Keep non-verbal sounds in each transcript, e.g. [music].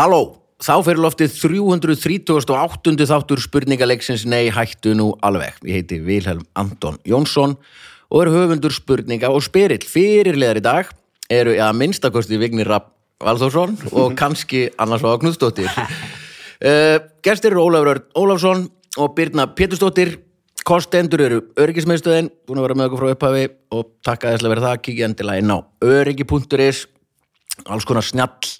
Halló, þá fyrir loftið 338. þáttur spurningaleiksins Nei, hættu nú alveg. Ég heiti Vilhelm Anton Jónsson og er höfundur spurninga og spyrill. Fyrirlegar í dag eru að minnstakosti Vignir Rapp Valþórsson og [laughs] kannski annars var Knúðsdóttir. Uh, gestir eru Ólafur Ólafsson og Birna Pétursdóttir. Kostendur eru öryggismiðstöðin, búin að vera með okkur frá upphafi og takk aðeins að vera það, kíkja endilega inn á öryggi.is alls konar snjall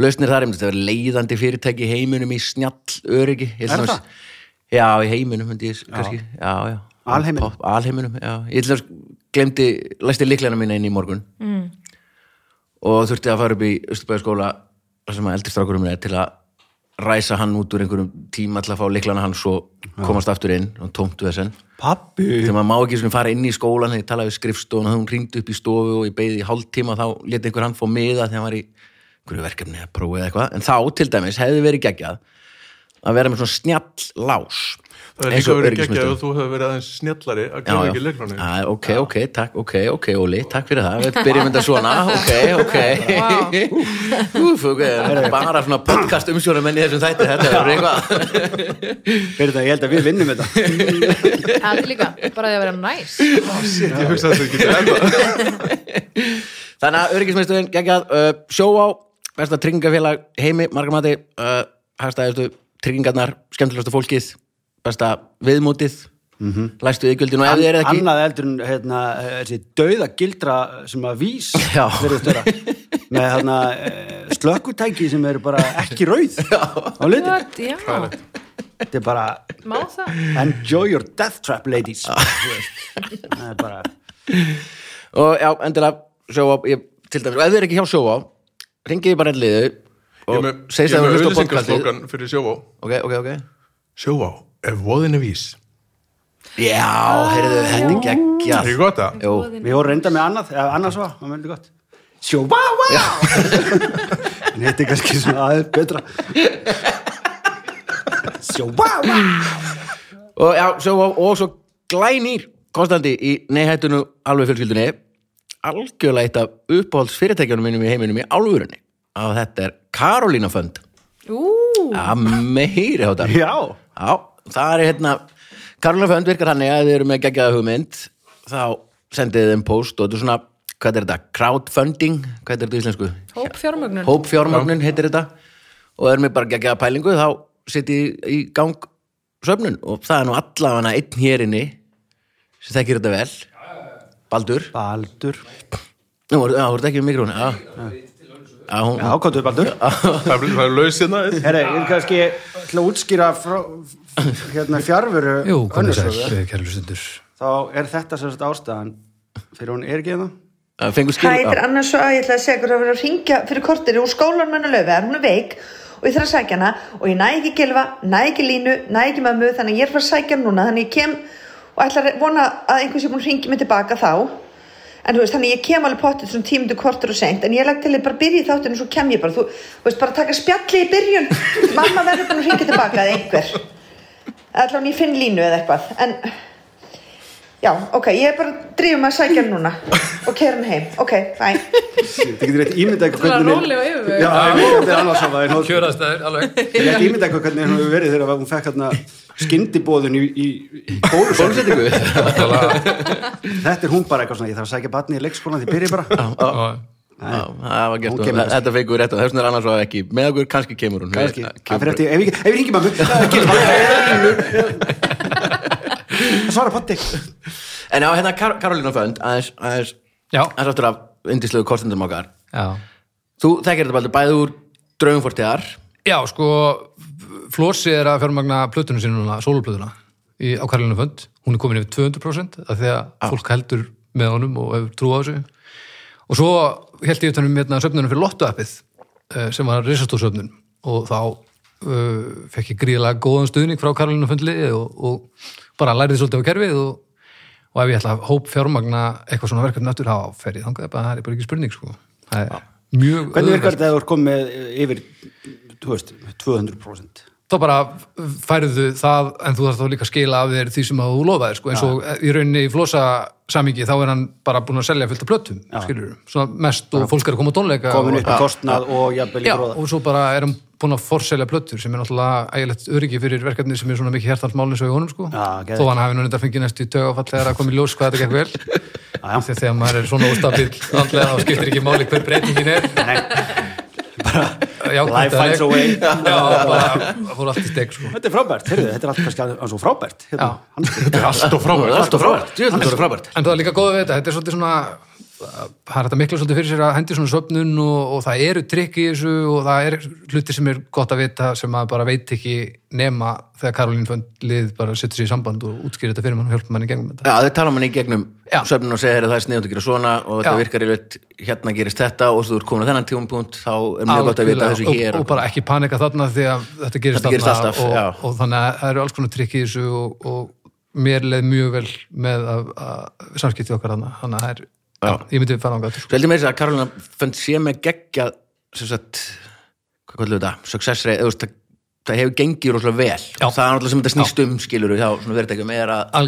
lausnir þar, ég myndi að vera leiðandi fyrirtæki heiminum í snjall öryggi. Er það? Já, í heiminum myndi ég kannski. Já, já. Alheiminum? Pop- Alheiminum, já. Ég til þess glemdi, læsti líklana mína inn í morgun. Mm. og þurfti að fara upp í Östubæðaskóla þar sem að eldistrákurum er til að ræsa hann út úr einhverjum tíma til að fá líklana hans og komast aftur inn og tómtu þessan Pappi þegar maður má ekki svona fara inn í skólan þegar ég talaði við skrifstofun og hún ringdi upp í stofu og ég beigði í hálftíma og þá leti einhver hann fá miða þegar hann var í einhverju verkefni að prófa eða eitthvað. En þá til dæmis hefði verið geggjað að vera með svona snjall lás Það er líka verið geggjað og þú hefur verið aðeins snjallari að já. ekki leiklunni. Ah, ok, ok, takk, ok, ok, Óli, takk fyrir það. Við byrjum þetta svona, [laughs] ok, ok. Úf, ok, bara svona podcast umsjónum enn í þessum þætti þetta er eitthvað. Fyrir það, ég held að við vinnum þetta. Það er líka, bara því að vera næs. Shit, ég hugsa að þetta enda. Þannig að öryggismiðstöðin geggjað. Uh, sjóá, besta tryggingafélag heimi, margar mati uh, hægstæðistu tryggingarnar, skemmtilegastu fólkið besta viðmútið læstu yðgjöldin og ef þið er ekki Annað eldur en hérna, þessi dauða gildra sem að vís [laughs] Já. með hérna slökkutæki sem eru bara ekki rauð á litin What? Já, Þetta er bara enjoy your death trap ladies. Það er bara og já, endilega sjóá, ég, til dæmis, og ef þið er ekki hjá sjóá ringiði bara einn liðu og er segist að er það með hlusta á podcastið. auðlýsingarslókan fyrir sjóvá. ok, ok, ok. Sjóvá, ef voðin er vís. já, heyrðu, þetta er Er geggjað. Ekki gott? Jú, Við vorum reynda með annað, eða annars var, það var myndi gott. Sjó, vá, [laughs] En þetta er kannski svona aðeins betra. Sjó, vá, og já, sjóá, og svo glænýr konstandi í neyhættunu alveg fjölskyldunni algjörlega eitt af uppáhalds fyrirtækjunum mínum í heiminum í álfurunni og þetta er Karolína Fönd. Ú, að meiri hátar Já, Já, það er hérna Karolina Fönd virkar hann að þið eru með geggjaða hugmynd. Þá sendið þið þeim post og þetta er svona, hvað er þetta, crowdfunding? Hvað er þetta í íslensku? hóp fjármögnun Hópfjármögnun heitir þetta. Og er með bara geggjaða pælingu þá setjið í gang söfnun. Og það er nú allavega einn hér inni sem þekkir þetta vel Baldur. Baldur. Nú, voru- ert ekki já, hún, Já, hvað þú Baldur. Það er- það er laus hérna. Herra, ég er kannski til að útskýra frá, hérna fjárveru Jú, komið sæl, önnur kæru hlustundur. Þá er þetta sem sagt ástæðan fyrir hún er ekki hérna. Það fengur skil Hæ, þetta er annars svo að ég ætla að segja að vera að ringja fyrir kortir úr skólanum hennar löfi, hún er veik? Og ég þarf að sækja hana. Og ég næ ekki gilfa, næ ekki línu, næ ekki mömmu þannig að ég er að að sækja hana núna. Þannig ég kem og ætla að vona að einhvers ég búin að ringi mig tilbaka þá. En þú veist, þannig ég kem alveg pottið svona tímundu kortur og seint. En ég lag til að bara byrja í þáttinu svo kem ég bara. Þú, þú veist, bara taka spjalli í byrjun. Mamma verður búin að ringa tilbaka eða einhver. Allan ég finn línu eða eitthvað. En Já, ok, ég er bara að mig að sækja hann núna og kera hann heim, ok, bæ Þetta getur rétt ímynda eitthvað Svona hvernig róleg og yfirveguð. Já, þetta er annars að það er Kjöraðstæður, alveg. Rétt ímynda eitthvað hvernig hún hefur verið þegar hún fekk hérna skyndibóðun í, í, í bólusetningu? [laughs] Þetta er hún bara eitthvað svona, ég þarf að sækja batni í leikskólan því byrja bara. Það var gert og kemur þetta fengur rétt og þessum er annars var ekki. Með okkur, kannski kemur hún. Kannski, [laughs] Kemur- það fyrir eftir, ef ég, ef ég ringi mammu Það svara potti En á hérna Kar Karolína Fönd aðeins, aðeins, já, aðeins áttur af indislegu kostendum okkar já. Þú þekkir þetta baldur bæði úr draugumfortiðar Já, sko, Flósi er að fjármagna plötunum sínu núna, sóluplötuna í, á Karlinu Fönd. Hún er komin yfir 200% af því að fólk heldur með honum og hefur trú á þessu. Og svo held ég utanum hérna söfnunum fyrir Lotto-appið eh, sem var risastórsöfnun og þá uh, fekk ég gríðlega góðan stuðning frá Karlinu Föndli og, og bara læriði svolítið á kerfið og, og ef ég ætla að hóp fjármagna eitthvað svona verkefni aftur, þá fer ég þangað, það er bara ekki spurning, sko. Er Hvernig virkar þetta ef þú ert komið yfir, þú veist, 200%? þá bara færðu það en þú þarf þá líka að skila af þér því sem að þú lofaðir sko, eins og í rauninni í flosa samingi þá er hann bara búin að selja fullt af plötum, skilur svona mest og fólk er að koma tónleika komin upp í kostnað og jafnvel í gróða. og svo bara er hann búin að forselja plötur sem er náttúrulega ægilegt öryggi fyrir verkefni sem er svona mikið hjartalsmálinn svo í honum sko Já, geðveikt. þó hann hafi nú þetta fengið næstu tögafall þegar að koma í ljós hvað þetta gekk vel [laughs] já. þegar, þegar maður er svona óstabil andlega þá skiptir ekki máli hver breytingin er Já, Life finds a way. Já, bara það fór allt í steg sko. þetta er frábært, heyrðu, þetta er allt kannski að svo frábært hérna. Þetta er allt og frábært. Allt og frábært, djöfull, þetta er frábært En það er líka góð við þetta, þetta er svona það er þetta mikla svolítið fyrir sér að hendi svona söfnun og, og það eru trikk í þessu og það er hluti sem er gott að vita sem maður bara veit ekki nema þegar Karolín fann lið bara setur sér í samband og útskýr þetta fyrir mann og hjálpa mann í gegnum þetta Já, þau tala manni í gegnum Já. söfnun og segja "Heyrðu, það er sniðut að gera svona og þetta Já. virkar í veit, hérna gerist þetta og þú ert komin á þennan tímapunkt þá er mjög gott að vita þessu hér og, og bara ekki panika þarna því að þetta gerist, Þetta gerist þarna alltaf, já. og, og að og, og mér leið mjög vel með að, að samskipti okkar að það er, já, ég myndi fara á gætu Svo heldur mér þess að Karolina fenn sé með geggja sem sagt, hvað kallum þetta? Success rate, eða, það, það hefur gengið rosalega vel. Já. það er náttúrulega sem þetta snýst um skilur hjá svona verðdækjum er að,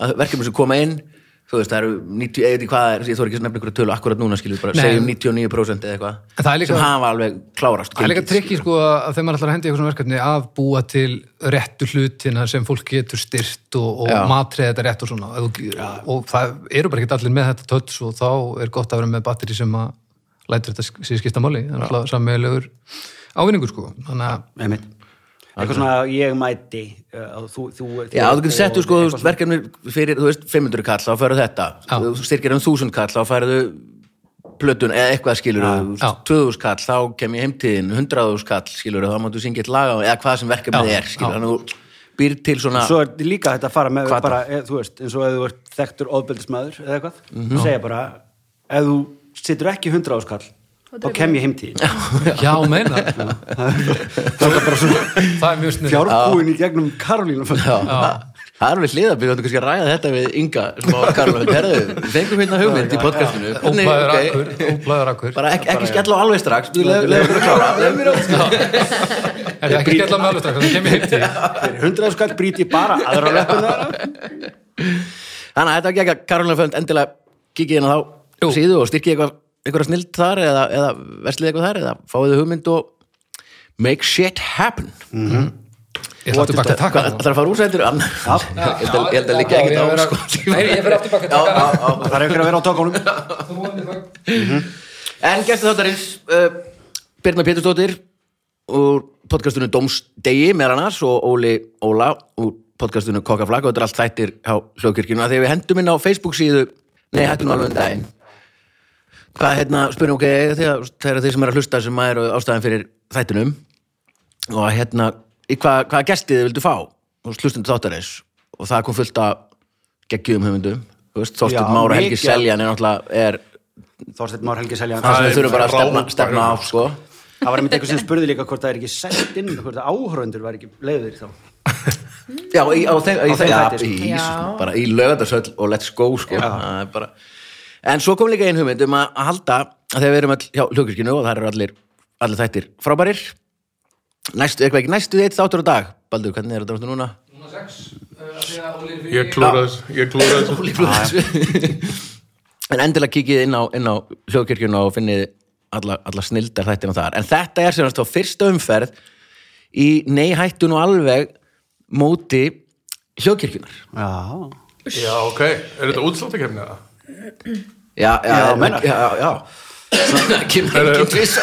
að verkefni sem koma inn þú veist, það eru 90, eða því hvað er ég þóri ekki að nefna ykkur tölu akkurat núna skilur bara Nei. segjum 99% eða eitthvað sem hafa alveg klárast Það er líka trikki sko að þegar maður ætlar að hendi eitthvað svona verkefni að búa til réttu hlutina sem fólk getur styrt og, og Já. matrið þetta rétt og svona og, og það eru bara ekki allir með þetta töts og þá er gott að vera með batteri sem að lætur þetta sér skipta máli það er alltaf sammeðilegur ávinningur sko þannig að. Eitthvað svona ég mæti uh, þú, þú, Já, þú getur settu sko þú verkefni fyrir, þú veist, 500 kall þá færðu þetta, Já. þú styrkir um 1000 kall þá færðu plötun eða eitthvað skilur, Já. 2000 kall þá kem ég heimtíðin, 100 kall skilur þá máttu syngja eitt lag á, eða hvað sem verkefnið er skilur, þannig að þú býr til svona svo er líka þetta að fara með bara, e, þú veist, eins og ef þú ert þekktur óðbeldismæður eða eitthvað, Mhm. segja bara ef þú situr ekki 100 áskall þá kem ég heimtíðin já, meina [laughs] það er mjög snið fjárbúin í gegnum Karolínu Já. Það er alveg hliðabíð, þú kannski að ræða þetta við Inga á Karla, herðu, við fengum hérna hugmynd í podcastinu. Óblæður akkur, óblæður akkur bara ekki, ekki skella á alveg strax. [laughs] Á er ekki skella með alveg strax, það kemur hitt til fyrir 100 áskall brýt ég bara aðra löpuna Þannig að þetta var ekki að Karolina Fönd endilega kikið inn á þá. Jú. síðu og styrkið eitthvað, eitthvað snild þar eða, eða verslið eitthvað þar eða fáið þið hugmynd og make shit happen. Ég ætla aftur baka að taka Hvað, Það. er að fara úr sættir Anna. Ég held að- ég held að liggja ekkert á sko. Nei, ég fyrir aftur baka að Já, taka já, já. það er ykkur að vera á tókunum [laughs] En gæstu þáttarins uh, Birna Pétursdóttir úr podcastunum Dómsdegi með annars og Óli Óla úr podcastunum Kokkaflag og þetta er allt þættir á hljókirkjunu að þegar við hendum inn á Facebook síðu Nei, hættum alveg um daginn Hvað, hérna, spyrum ok þegar það eru þeir sem er að hlusta sem eru ástæðan fyrir þættinum og hérna, hvað, hvaða gestið þið vildu fá og hlustundu þáttarins og það kom fullt af geggjum höfundum Þorsteinn Mára Helgi mikið. Seljan er náttúrulega er Þorsteinn Már Helgi Seljan það sem er þurfum bara að stefna, stefna á sko. það var einmitt eitthvað sem spurði líka hvort það er ekki sett inn hvort að áhörundur var ekki leiður þá [laughs] já, í, á þeim, í, Á sko. í, bara í lögadarsöll og let's go sko. Það er bara... en svo kom líka ein hugmynd um að, að halda að þegar við erum all hjá hljókirkinu og það eru allir, allir þættir frábærir næstu, eitthvað ekki næstu eitt þáttur á dag Baldur, hvernig er þetta náttúrulega núna? Ég klúra þessu, ég klúra þessu. [laughs] Líklega þessu. [laughs] en endilega kikið inn á, inn á hljókirkjuna og finnið alla, alla snildar þættina þar en þetta er sem sagt á fyrsta umferð í nei hættun og alveg móti hljókirkjunar já, Já, ok. Er þetta útsláttakefni eða? [clears throat] já, já, Já, já, já, já. Svona, kemur ekki tvisa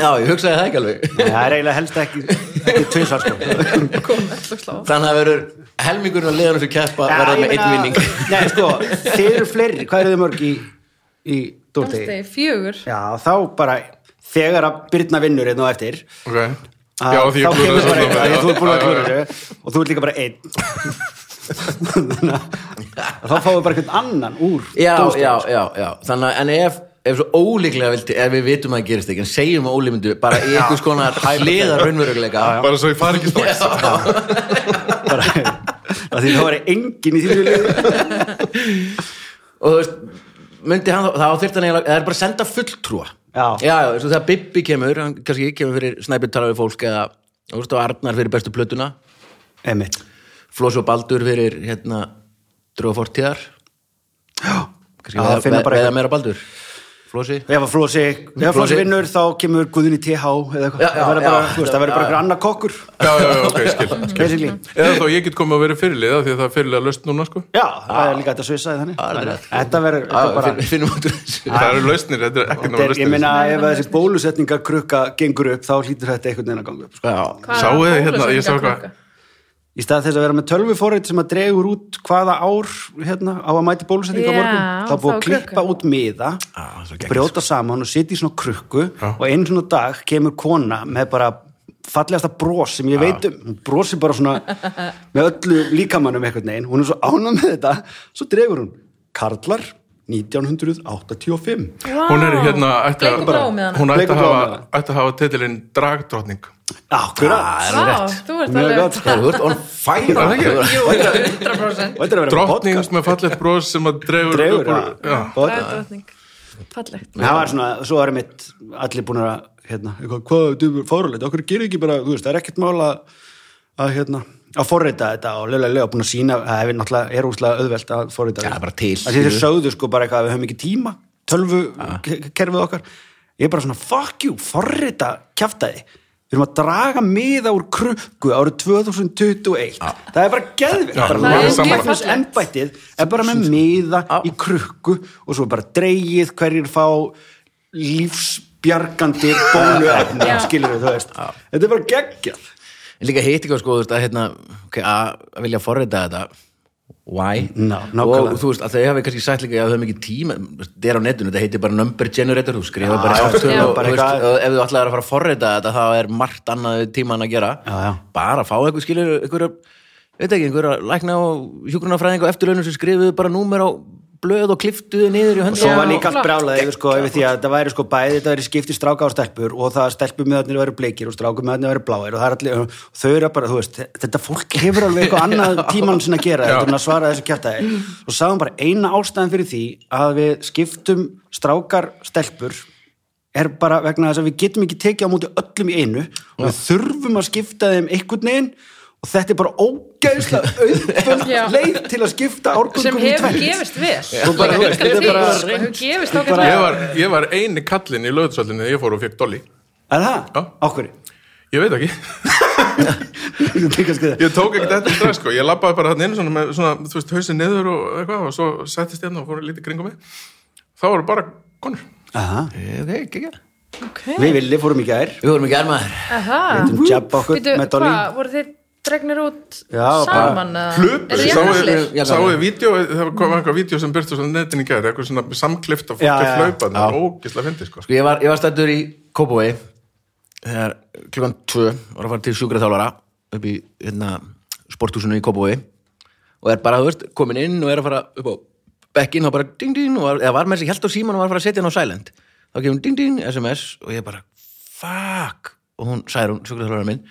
já, ég hugsaði það ekki alveg. Nei, það er eiginlega helst ekki, ekki tvinsvar sko. Þannig að verður helmingurinn að liðan þessu keppa verða með einn vinning. Nei, sko, þið eru fleiri, hvað eru þið mörg í, í dórtegi? Fjögur. Já, þá bara, þegar að Byrna vinnur einn og eftir Ok. að Já, þá kemur bara einn, því þú er búin að klúra þessu og þú ert líka bara einn Þannig að þá fáum við bara einhvern annan úr já, já, sko. já, já, þannig að en ef, ef svo ólíklega vilti, ef við vitum að það gerist ekki en segjum að Óli myndu bara einhvers konar hliðar raunveruleika. Bara svo ég fari ekki strax. [laughs] bara, að því þá var engin í því liði. Og þú veist myndi hann, þá þyrfti hann eiginlega, það er bara að senda fulltrúa. Já. já, já eins og þegar Bibbi kemur hann kannski kemur fyrir snæpið tala við fólk eða, þú veist, og Arnar fyrir bestu plötuna. Einmitt Flósi og Baldur fyrir hérna dröga fortíðar kannski Já, veða, eitthvað. meira baldur Flósi Ef að Flósi, Flósi. Vinnur þá kemur Guðni TH eða eitthvað, það verður bara, já. þú veist, það verður bara annar kokkur Já, já, já, ok, [laughs] skil, skil. Eða þá ég get komið að vera fyrirliða því að það er fyrirliða löst núna, sko Já, það er líka þetta svissaði þannig. Þetta verður er Það eru lausnir, þetta er ekki er, ég meina ef að þessi bólusetningar krukka gengur upp þá hlýtur þetta einhvern veginn að ganga upp sko. Já, Hvað Sáu þið hérna, ég sá bólusetningarkrukka? Í stað þess að vera með tölvuforrið sem að dregur út hvaða ár hérna, á að mæti bólusetninga Já, morgun þá búið að klippa út miða geggjað, brjóta saman og sitja í svona krukku Já. og einu svona dag kemur kona með bara fallegasta bros sem ég veit um. Hún brosir bara svona með öllu líkamannum einhvern veginn, hún er svo ánum með þetta. Svo dregur hún Karlar 1985 Hún er hérna ætti að-. Hún ætti að hafa, hafa titilinn dragdrottning Akkurat er þú ert alveg gott. Það er vart on fire Það er ekki? Jú, 100% Og þetta er að vera Drottning podcast með fallegt bros sem að dregur, dregur, upp úr- já, já. Podcast. Það er drottning Fallegt það var svona, svo er mitt allir búin að, hérna, hvað, þú er fárulegt, okkur gerir ekki bara, þú veist, það er ekkert mál að, að hérna, að forrita þetta og lögulega lög búin að sína, það er náttúrulega er úslega auðvelt að forrita Já, bara til, að því þeir skilur. sögðu sko bara eitthvað að við höfum ekki tíma tölvu ke- kerfið okkar. Ég er bara svona, fuck you, forrita kjaftaði, við erum að draga miða úr krukku árið 2021 það er bara geðvikt það er fallegt. embættið er bara með miða í krukku og svo bara dreigið hverjir fá lífsbjargandi bóluefni Já. skilur við, þú veist. Þetta er bara geggjað En líka hitt eitthvað sko, þú veist, að hérna okay, að vilja forrita þetta why? Ná, nákvæmlega. og þú veist, að þau hafi kannski sagt líka að þau hafa mikið tíma þetta er á netinu, þetta heitir bara number generator þú skrifa bara já, software já, og bara þú veist, eitthvað- og ef þú ætlaðir að fara að forrita þetta þá er margt annað tíman að gera Já, já. bara fá eitthvað skilur eitthvað, veit ekki, einhverja lækna og hjúgrunarfræðing og eftirlaunum sem skrifuðu bara númer á blöð og kliftuðu niður í og höndum svo var líka allt flott. brálað yfir sko yfir því að þetta væri sko bæði þetta væri skipt í stráka og stelpur og það stelpur með væri bleikir og stráku með væri bláir og það er allir, og þau eru bara, þú veist þetta fólk hefur alveg eitthvað [laughs] annað tíman sinna að gera þetta er að svara þessu kjæftæði og sagðum bara eina ástæðan fyrir því að við skiptum strákar stelpur er bara vegna þess að við getum ekki tekið á móti öllum í einu og við þurfum að skipta þeim einhvern veginn og þetta er bara ógeðslega [laughs] auðvöld leið til að skipta sem árgöngum í hefur tvennt. gefist vel bara, þú veist, þetta er bara- hefur gefist bara- Ég var, ég var eini kallinn í löðsvöldinni þegar ég fór og fekk dolly Er það? Já. Ákveðri? Ég veit ekki, [laughs] Ég... ég tók ekkert eftir strax sko. ég labbaði bara hann inn svona með svona, þú veist, hausin niður og eitthvað og svo settist hérna og fór lítið kringum mig þá voru bara konur Aha. ok, ekki, ekki okay. Við villi fórum í gær við vorum ekki ermaður Aha. Við jabba okkur með Dolly hvað, voru þið dregnir út Já, saman sáu þið vídeo það kom eitthvað vídeo sem byrstu svona netin í gær eitthvað svona samklift og fólk er já. hlaupa það er ógislega fyndi sko. Sko ég var, ég var stættur í Kópavói þegar klukkan tvö var að fara til sjúkraþjálfara upp í hérna, sporthúsinu í Kópavói og er bara, þú veist, komin inn og er að fara upp á bekkinn og bara ding ding og var, eða var með þessi held á síman og var að fara að setja hann á silent. Þá kemur ding ding SMS og ég bara fuck! Og hún sagði hún, sjúkraþjálfara minn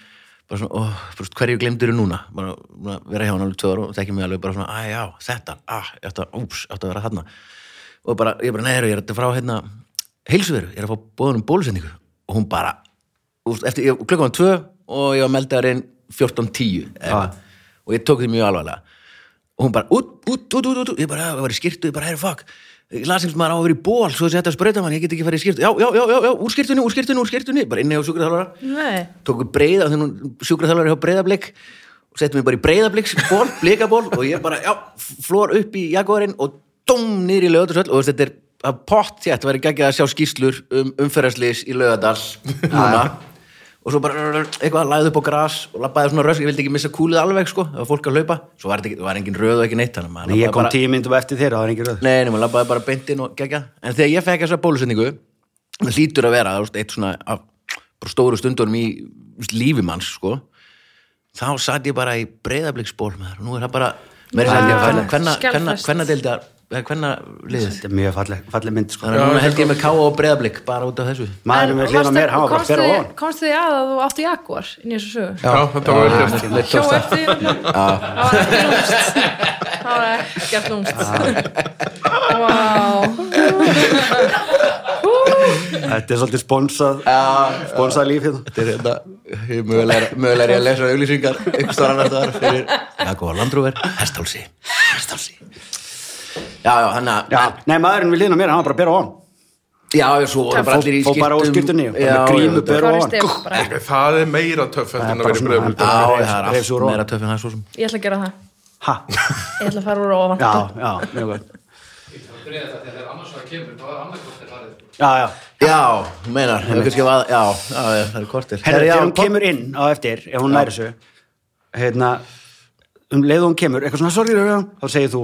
bara svona, oh, bara, hverju glemdur núna? Bara að vera hjá hann alveg tvö ára og þekki mig alveg bara svona, að já, þetta, ah, ég átti að, úps, ég átti að vera þarna. Og bara, ég bara, neður, ég er að frá hérna heilsuveru, ég er að fá bóðunum bólusendingu og hún bara, eftir, klukkan tvö og ég var meldaður inn 14.10 Ah. og ég tók því mjög alvarlega. Og hún bara, út, út, út, út, út, ég bara, ég var í skýrtu, ég bara, herri, fuck ég las einhvers maður á að vera í ból, svo þessi þetta sprauta mann, ég get ekki farið í skýrtu, já, já, já, já, já, úr skýrtunni, úr skýrtunni, úr skýrtunni, bara inni á sjúkraþjálfara. Nei, tóku breiða, þannig hún sjúkraþjálfari hjá breiðablик og settum við bara í breiðabliks ból, [laughs] blikaból og ég bara, já, flór upp í jaguarinn og dóm niður í lögadarsvöld og þetta er að pott þétt væri ekki að sjá skýslur um umferðarslis í lögadal [laughs] núna og svo bara eitthvað lagði upp á gras og labbaði svona rösk, ég vildi ekki missa kúlið alveg sko, það var fólk að hlaupa, svo var, þetta ekki, var engin röð og ekki neitt þannig að ég kom bara- tíu myndum eftir þér og það er ekki röð. Nei, nema labbaði bara beintinn og gegja En þegar ég fekk þessa bólusetningu það hlýtur að vera, þú veist, eitt svona af bara stóru stundunum í þú veist, lífi manns, sko þá satt ég bara í breyðabliksból með þar og nú er það bara skjálfest. hvenna deildar eða hvenna liðið Þetta er mjög falleg, falleg mynd sko. þannig að núna held ég með káa og breyðablik bara út af þessu. Maðurinn með hlýðan á mér, hann var bara að bera á hann Komst þið að að þú átti Jaguar inn í þessu sögu? já, þetta var gert Mér Hjó tókst það. eftir Það var ekki lúmst Það var ekkert lúmst Þetta er svolítið sponsað sponsað líf hérna. Er er- er ég að lesa auglýsingar ykkur stóra annar staðar fyrir Jakob Landrúver, hestálsi Stálsi Já, já, hann að Já, nei, maðurinn við liðna mér, hann var bara að bera á hann Já, svo voru bara allir í Fó- fó bara Já, með grímu, já, ber- Kári á hann. Það er meira töff en að vera í breyðbúlta Já, það er allt meira töff en það svo sem. Ég ætla að gera það. Ha, Ég ætla að fara úr ofan. já, já, mjög gott Já, já. Já, meinar, að, já, já, já, það er kortir. Já, þegar hún kemur inn á eftir, ef hún næri þessu hérna, um leið og hún kemur eitthvað svona, sorry, Rauðan, þá segir þú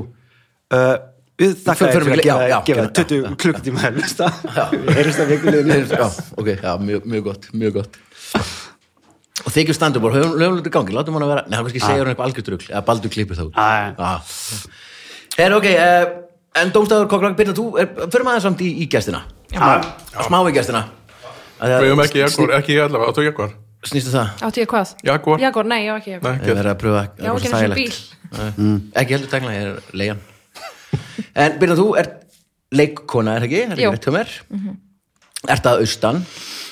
við þakka þér fyrir að gefa, já, já, gefa já, 20 klukkutíma að heyrjumst [laughs] [laughs] að Já, ok, já, mjög, mjög gott, mjög gott. Og þykjum standuból, höfum höfum hluti gangi, látum hann að vera Nei, hann kannski segja hún eitthvað algjörstrugl Eða baldur klippir þá Ah, Já. Er ok, uh, en Dómstafur Kokrak Byrna, þú, förum aðeins samt í, í gestina. Smá í gestina. Af því að- Við höfum ekki ekki ég allavega, áttu Jaguar? Snýstu það? Átti ég hvað? Jaguar, Jaguar, nei, ég var ekki Ég verið að pröfa Já, ekki einu sinni bíl. bíl Ekki heldur tegna, ég er leigan En Byrna, þú ert leikkona, er það ekki? Er ekki rétt hjá mér? Ert að austan,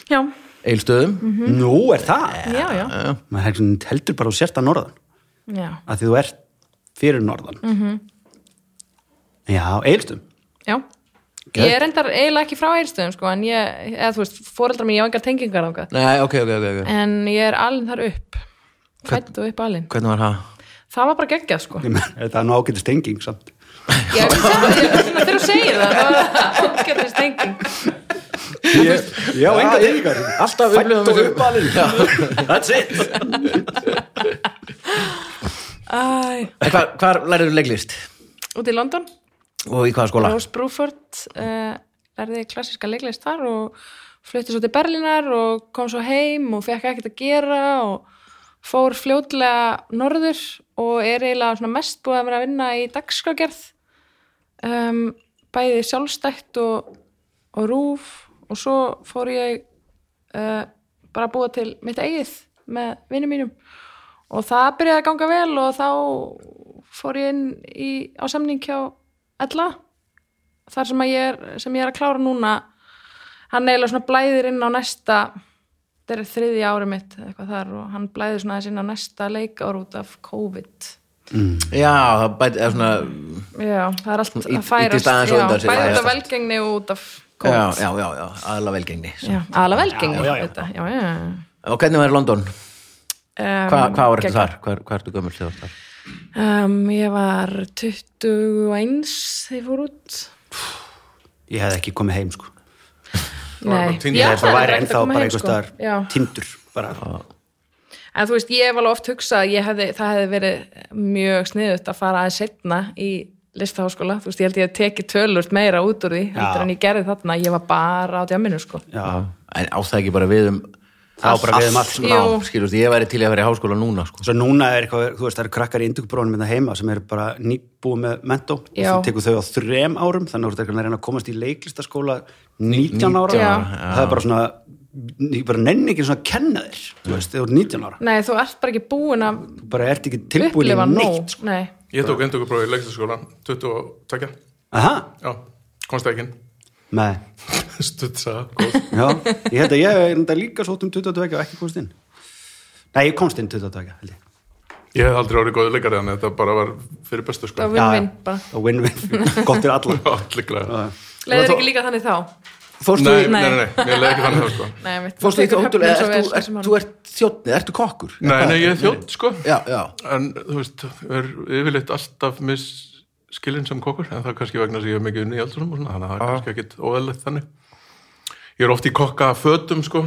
Já, eilstöðum Nú er það já, já. maður heldur- bara á sérsta norðan Já, að því þú ert fyrir norðan -hmm. Já, eilstum já. Ég er endar eiginlega ekki frá eilstöðum, sko, en ég, eða þú veist, fóreldrar mér, ég á engar tengingar ángað. Nei, ok, ok, ok, ok En ég er alin þar upp. Fætt og upp alin. Hvernig var það? Það var bara geggjað, sko. Þetta er nú ágætið stenging samt Já, þegar þú segir það, það var ágætið stenging. Ég, já, enga tengingar Alltaf og við- uppalinn. That's it hvar, hvar lærið leiklist? út í London. Og í hvaða skóla? Rose Bruford uh, lærði klassiska leiklist þar og flutti svo til Berlínar og kom svo heim og fekk ekkert að gera og fór fljótlega norður og er eiginlega mest búið að vera að vinna í dagskrágerð um, bæði sjálfstætt og, og rúf og svo fór ég uh, bara að búa til mitt eigið með vinnum mínum. Og það byrjaði að ganga vel og þá fór ég inn í, á samning hjá Ella þar sem, ég er, sem ég er að klára núna. Hann eiginlega svona blæðir inn á næsta þetta er þriðja ári mitt eitthvað þar og hann blæðir svona aðeins inn á næsta leikár út af COVID Já, það bæti, svona já, það er allt Í- að færast af já. velgengni og út af Já, COVID já, já, já, aðla velgengni já, aðla velgengni Já, já, já. þetta, já, já. Og hvernig var London? Um, Hva, hvað var þetta þar? Hvað, hvað ertu gömul þegar þar? Um, ég var 21 þegar ég fór út Ég hef ekki komið heim sko Nei, ég ætlaði bara væri ekkert að ennþá koma bara sko. staðar Já. tindur bara En þú veist, ég hef alveg oft hugsað að ég hefði, það hefði verið mjög sniðut að fara aðeins setna í listaháskóla, þú veist, ég held ég að teki tölvört meira út úr því, heldur en ég gerði þarna. Ég var bara á djáminu, sko. Já, En á það ekki bara við um Það á bara við um allt, Jú. skilur, ég væri til að vera í háskóla núna sko. Svo núna er eitthvað, þú veist, það eru krakkar í indugubrónum hérna heima sem eru bara nýbúið með mentó. Og þú tekur þau á þrem árum þannig að þú ert að reyna að komast í leiklistaskóla 19 ára. Það er bara svona ég bara nenni ekki svona að kenna þér þú veist, þau eru 19 ára. Nei, þú ert bara ekki búin að þú bara ert ekki tilbúin í upplifa neitt nóg sko. Nei, Ég tók endurkuprófi í leiklistaskólan 22, Aha, já, komst ekki inn. Með, [laughs] Stutt sagða, góð. Já, ég held að ég er enda líka sótt um 22 og ekki komst inn. Nei, ég komst inn 22 held ég. Ég hef aldrei orðið góður leikari þannig að þetta bara var fyrir bestu sko. Það var vinn-vinn Já, bara. Og win-win, [laughs] gott fyrir alla. [laughs] Allir glæða Leiðir ekki líka þannig þá? Fórstu Nei, í, nei, nei, nei, mér leiði ekki þannig það sko. Fórstu í tekur hótel höfnin eða svo vel ert þú- ert- árum. þú ert þjóttni, ertu kokkur? Nei, nei, ég er þjótt sko. Já, já, En þú veist, er yfirleitt alltaf misskilinn sem kokkur en það er kannski vegna þess að ég hef mikið unni í og svona, þannig að það er kannski ekkit óeðlegt þannig Ég er oft í kokka fötum sko.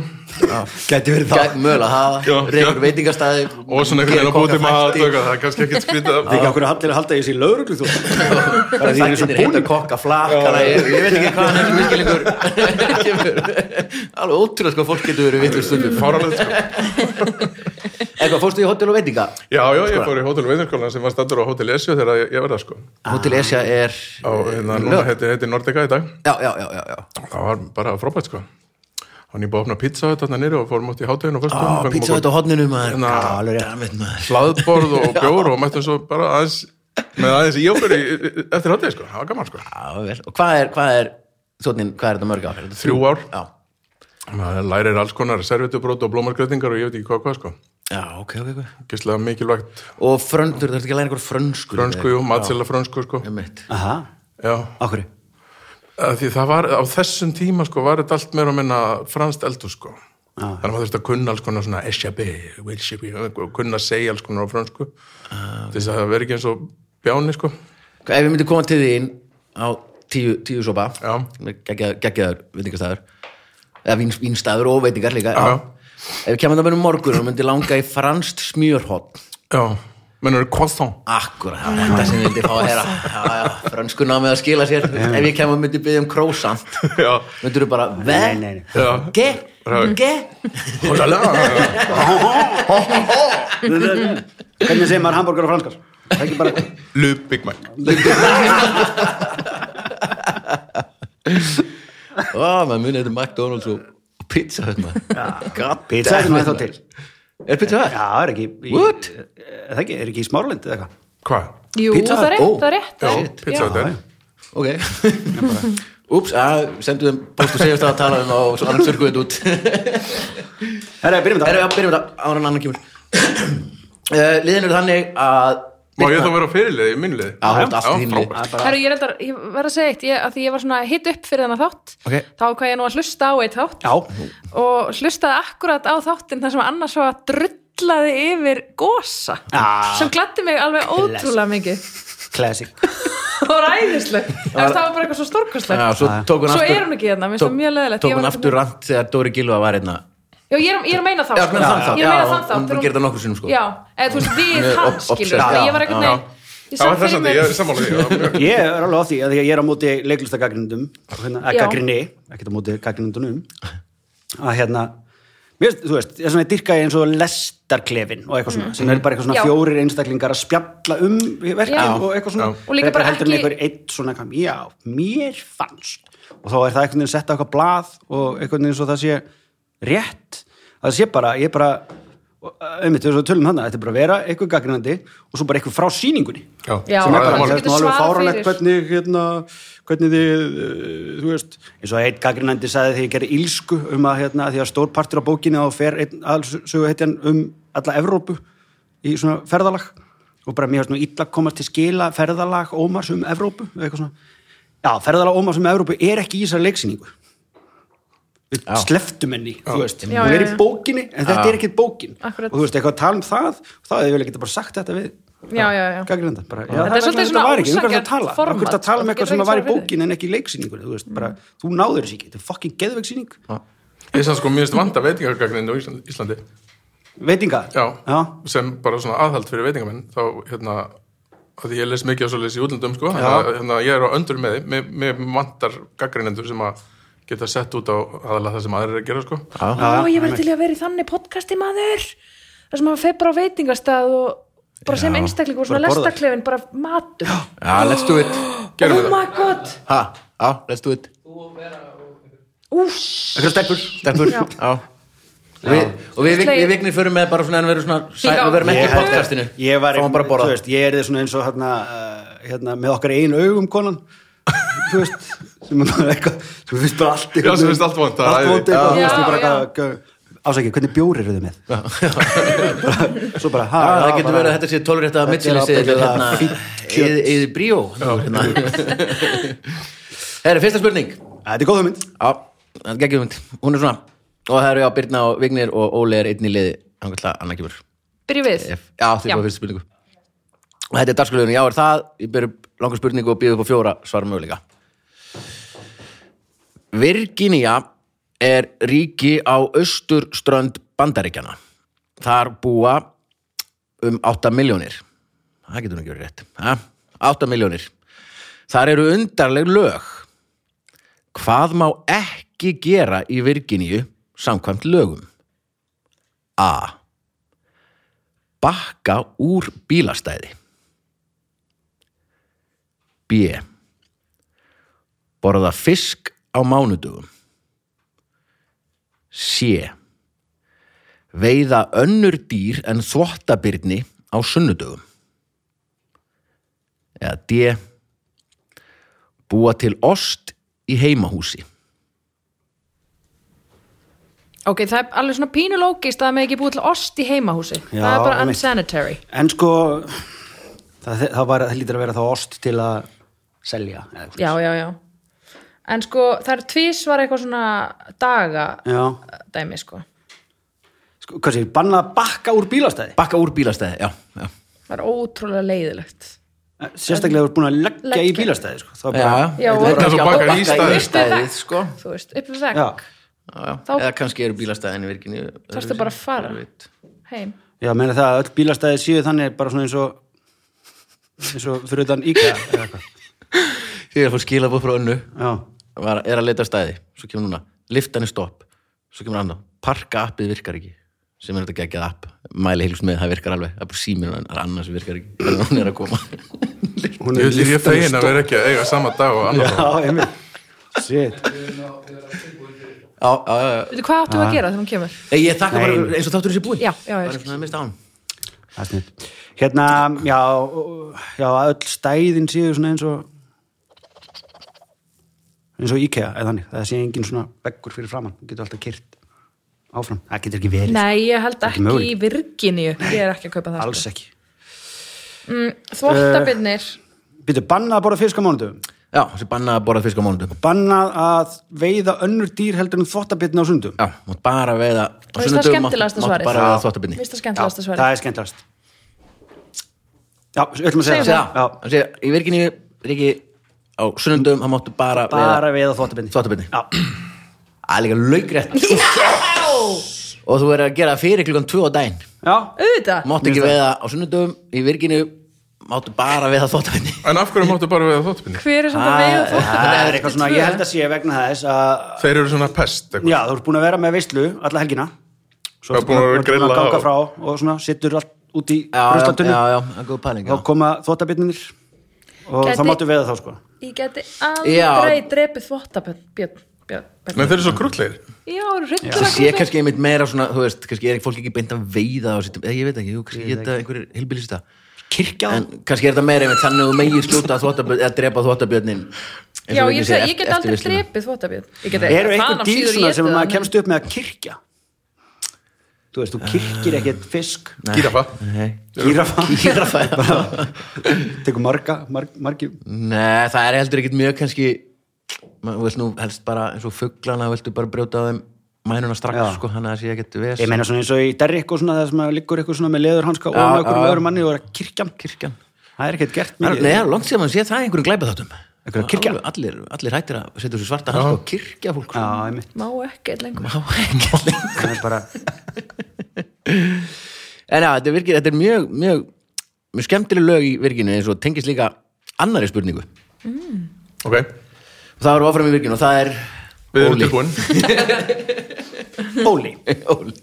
Gæti verið það. Gæt mögulega hafa, Já, reykur já. veitingastæði og svona einhvern veginn á búti maður og eitthvað, það er kannski ekkit skrítið. Því ekki okkur að halda ég sér lögreglu þú? Bara því ég er svo Þættinir heita búin kokka flakkana ég, ég veit ekki hvað hann er miskilingur [laughs] Alveg ótrúlega sko fólk getur verið vittur stundum. Fáralegt sko. [laughs] Eitthvað, fórstu í hótel og veitinga? Já, já, ég fór í Hótel Veitinskólan sem var stættur á Hótel Esju þegar ég, það sko. Hótel Esja er á, hérna, núna heiti, heiti Nordica í dag. Já, já, já, já, já. það var bara frábært sko hann ég búið að opna pizza þetta nýri og fórum út í hátteginu og Á, pizza þetta á hodninu maður Hérna, maður. hlaðborð og [laughs] bjór og mættum svo bara aðeins með aðeins í okkur í, eftir háttegi sko, það var gaman sko Já, vel. Og hvað er, hvað er þjóttin, hvað er þetta mörg ár? Er þetta Þrjú ár. Já, maður lærir alls konar servitubrót og blómargrötingar og ég veit ekki hvað hvað sko Já, ok, ok, ok. gíslega mikilvægt Og fröndur, það er ekki að læra einhver frönsku. frönsku, jú, matsela frönsku sko. Ég mitt. Aha, okkur það var á þessum tíma sko, var þetta allt meira að minna franskt eldur sko. þannig að maður þurfti að kunna alls konar svona eshabi, wilshabi kunna að segja alls konar á fransku til þess að það veri ekki eins og bjáni sko. Ef við myndum koma til þín á tíu, tíu sopa, Já. geggjaður veitingastæður, eða vín, vínstæður og veitingar líka, Já. Ef við kemum það með morgun og myndi langa í franskt smjörhótt, já, mennur croissant? Akkurat, það var þetta sem ég vildi fá að heyra, já, já, frönsku námið að skila sér, ef ég kemur og myndi byggja um croissant, já, myndir þú bara, ve, Nei, nei, nei. já. Ge, ge, oh Hvernig segir maður hambúrgar á franskar? Það er Le Big Mac. Ó, maður munið þetta McDonalds og og pizza hérna, god Pizza er ennþá maður. til Er pizza það? Já, er ekki í, What? Er það ekki, er ekki í smáralind eða eitthvað? hvað? Jú, Pizza það er Hut? rétt, það er rétt Já, er- pizza já. þetta Ok [laughs] Úps, að sendu þeim postu segjast að tala um og svo annars örguðu þetta út Herra, byrjum þetta að byrjum þetta ára en annan kemur uh, [clears throat] Liðin eru þannig að má ég þá vera á fyrirlið í minnlið? Já, þú ert allt í þínu liði. frábært. Herru, ég, reyndar, ég verð að segja eitt, ég, að því ég var svona hitt upp fyrir þennan þátt, Ok. þá hvað ég nú að hlusta á eitt þátt Já, og hlustaði akkurat á þáttin þar sem annars var drullaði yfir gosa Ah. sem gladdi mig alveg ótrúlega mikið classic [laughs] og ræðisleg, það var bara eitthvað svo stórkostlegt Já, svo Svo er hún ekki hérna, mér finnst það mjög leiðilegt. Tók Ég hún var aftur rant þegar Dóri Gilva var hérna Já, ég er, ég er að meina þá sko. Ég er að meina já, þann þátt. Hún gerði það nokkrum sinnum, sko. Já, eða þú veist, við hann skilur ég var neginn Ég það sá var þess að mér ég er sammála því já. [laughs] Ég er alveg á því að ég er á móti leiklistagagnindum hérna, að gaggrinni, ekkert á móti gaggrindunum að hérna mér, þú veist, ég er svona að dyrka eins og lestarklefin og eitthvað svona, sem er bara eitthvað svona fjórir einstaklingar að spjalla um verkið Já. og eitthvað svona. Og líka bara ekki- einhver eitt svona, eitthvað, já, mér fannst. Og þá er það einhvern veginn sett á eitthvað blað og einhvern veginn svo það sé rétt það sé bara, ég bara einmitt, við tölum hann þetta er bara að vera eitthvað gaggrinandi og svo bara eitthvað frá sýningunni Já. Já. sem er bara, það er getur nú alveg fyrir. hvernig hérna, hvernig þið uh, þú veist, eins og eitt gaggrinandi sagði þegar ég gerði ílsku um að hérna, því að stór partur á bókinni og fer einn aðalsögu heitjan um alla Evrópu í svona ferðalag og bara mér nú illa að komast til skila ferðalag Ómars um Evrópu eða eitthvað svona já, ferðalag Ómars um Evrópu er ekki í þessar leiksýningu við sleftum henni, þú veist. Já, hún er í bókinni, en þetta er ekki bókin. Akkurat. og þú veist, eitthvað að tala um það þá hefði ég vel ekki bara sagt þetta við. Já, já, já. Gaggrinda bara, já, Þetta er það svolítið svona ekki, um það format, hvað það tala um eitthvað sem var í bókin en ekki í leiksýningur þú veist, bara, þú náður þessu ekki, þetta er fucking geðveiksýning ég sann sko mjög vanda veitingagagnin á Ísland- Íslandi. Veitinga, já, sem bara svona aðhald fyrir veitingamenn þá hérna að ég les mikið á svoleiðis í útlöndum sko að hérna, ég er á öndur með því mér, vantar gaggrinendur sem að geta sett út á aðalega það sem aðrir er að gera sko. Ó, ég verði til að vera í þannig podcasti maður. Þar sem maður fer bara á veitingastað og bara sem einstaklingur og svona lestarklefin, bara matur. Já, let's do it. Gerum Oh my god. Ha, já, let's do it. Ús, eitthvað stelpur? Stelpur, Já. já. Og við, og við, við, við vignir förum með bara svona en við erum svona sæ, Já. við verum ekki í að- podcastinu. ég var, að þú veist, ég er þið svona eins og hérna, uh, hérna með okkar einu augum konan þú veist, sem er bara eitthvað sem finnst bara allt Já, sem finnst allt það er allt vont eitthvað, þú veist, bara eitthvað ásækja, hvernig bjór eru þið með? Svo bara, ha, það getur bara- verið að þetta sé tólrétta að Þetta er hérna, kjöt. eði eði bríó. Hérna. Herri, fyrsta spurning. Þetta er góð hugmynd. Já, það er geggjum mynd Hún er svona Og það eru já Birna og Vignir og Óli er einn í liði. Þannig að annað kemur. Byrju við? Já, þið Já. fóðu fyrsta spurningu. Og þetta er dagskröðun, já er það Ég byrju langa spurningu og býðu upp á fjóra svara möguleika Virginia er ríki á austurströnd Bandaríkjana Þar búa um 8 miljónir Það getur nú ekki verið rétt ha? 8 miljónir Þar eru undarleg lög Hvað má ekki gera í Virginíu samkvæmt lögum? A. Bakka úr bílastæði. B. Borða fisk á mánudugum. C. Veiða önnur dýr en þvottabyrni á sunnudugum. Eða D. Búa til ost í heimahúsi. ok, það er alveg svona pínulógist að það með ekki búið til ost í heimahúsi Já, það er bara unsanitary En sko, það, það, var, það lítur að vera þá ost til að selja. já, já, já en sko, það er tvís var eitthvað svona daga Já. dæmi, sko Sko, hvað sér, banna að bakka úr bílastæði? bakka úr bílastæði, já, já. það er ótrúlega leiðilegt Sérstaklega þú ert búin að leggja, Leggja. í bílastæði, sko. Það Já, bara, Já, Þetta og- er að bakkar í bakka staðinn. staðið, sko. þú veist, upp við vegg Já. Já, já. Þá- eða kannski eru bílastæðin í virkinu Þarftu bara að fara. heim já, meina það að öll bílastæði séu þannig bara svona eins og eins og fyrir utan IKEA eða eitthvað. Þegar ég fór skilabóð frá önnu Já, var, er að leita að stæði, svo kemur núna liftan er stopp, svo kemur annað parka appið virkar ekki. Sem er þetta geggjað app, mæli heilust með það virkar alveg. Það er bara það er annað sem virkar ekki. Þannig að hún er að koma. Hún ég lyftan fegin að vera ekki að eiga sama dag og annar Já, einmitt. Shit. veitu hvað áttu að gera þegar hún kemur? Nei, ég þakka bara eins og þáttur þessi búin já, já, bara ég svona að mista á hann. Það er snitt. Hérna, já, já, að öll stæðin séu svona eins og eins og IKEA eða þannig, það sé engin svona veggur fyrir framann, þú getur alltaf kyrt áfram, það getur ekki verið, Nei, ég held ekki ekki í. Virginíu. Ég er ekki að kaupa það alls sko. ekki Þvottabinnir Býtu, bannað að borða fisk á mánudum já, þessi bannað að borða fisk á mánudum bannað að veiða önnur dýr heldur en þvottabitna á sundum? Já, mátt bara veiða á skemmtilegasta mátt- bara veiða þvottabinni Vist það er skemmtilegast. Já, við ætlum að segja Segjum það. Já, Þessi, í virkinu er ekki á sunnundum, það máttu bara bara veiða þvottabitni þvottabinni Já, það er líka laugrætt og þú verður að gera fyrir klukkan 2 á daginn. Já, Auðvitað. Máttu ekki veiða á sunnundum í virkinu máttu bara veiða þvottabinni En af hverju máttu bara við að þóttbinni? Hver er samt að veiða það er eitthvað svona, ég held að sé vegna þess að Þeir eru svona pest eitthvað. Já, þú ert búin að vera með veislu alla helgina. Svo ertu búin að ganga og- frá og svona sittur allt út í þá já. koma þvottabitnir og þá máttu veiða þá sko Ég geti aldrei drepið þvottabinn Björn, Björn, Men Björn. Þeir eru svo eru það sé kannski einmitt meira svona, þú veist, kannski er ekki fólk ekki beint að veiða og sittum, eða ég veit ekki, kannski geta einhverjir hilbilista Kirkja? En kannski er þetta meira einmitt þannig að þú megin skjóta þvottabjörn, eða drepa þvottabjörnin Já, ég, seg, ég get aldrei drepið þvottabjörn Ég get Eru einhver af dýr síður svona sem maður kemst upp með að kirkja Þú veist, þú kirkir ekkert fisk. Gírafa. Nei, Gírafa. [laughs] [laughs] Tekur marga, marg, margi Nei, það er heldur ekkit mjög kannski maður vilt nú helst bara eins og fugglana viltu bara brjóta á þeim mænuna strax Já. sko, hann að það sé ekkit ves Ég meina svona eins og í Derrick og svona það sem liggur eitthvað svona með leðurhanska og með einhverjum já. öðrum manni og er að kirkjan kirkjan Það er ekkert gert Nei, það er langt sér að sé það í einhverjum glæpa þáttum? Allir, allir hættir að setja sér svarta hanska og kirkja fólk Já, einmitt. Má ekki lengur. Má ekki lengur. En já, þetta virkir, þetta er mjög, mjög, mjög skemmtileg lög í virkinu eins og tengist líka annari spurningu. Ok, Það var áfram í virkinu og það er við erum Óli. tilbúin. [laughs] Óli. Óli.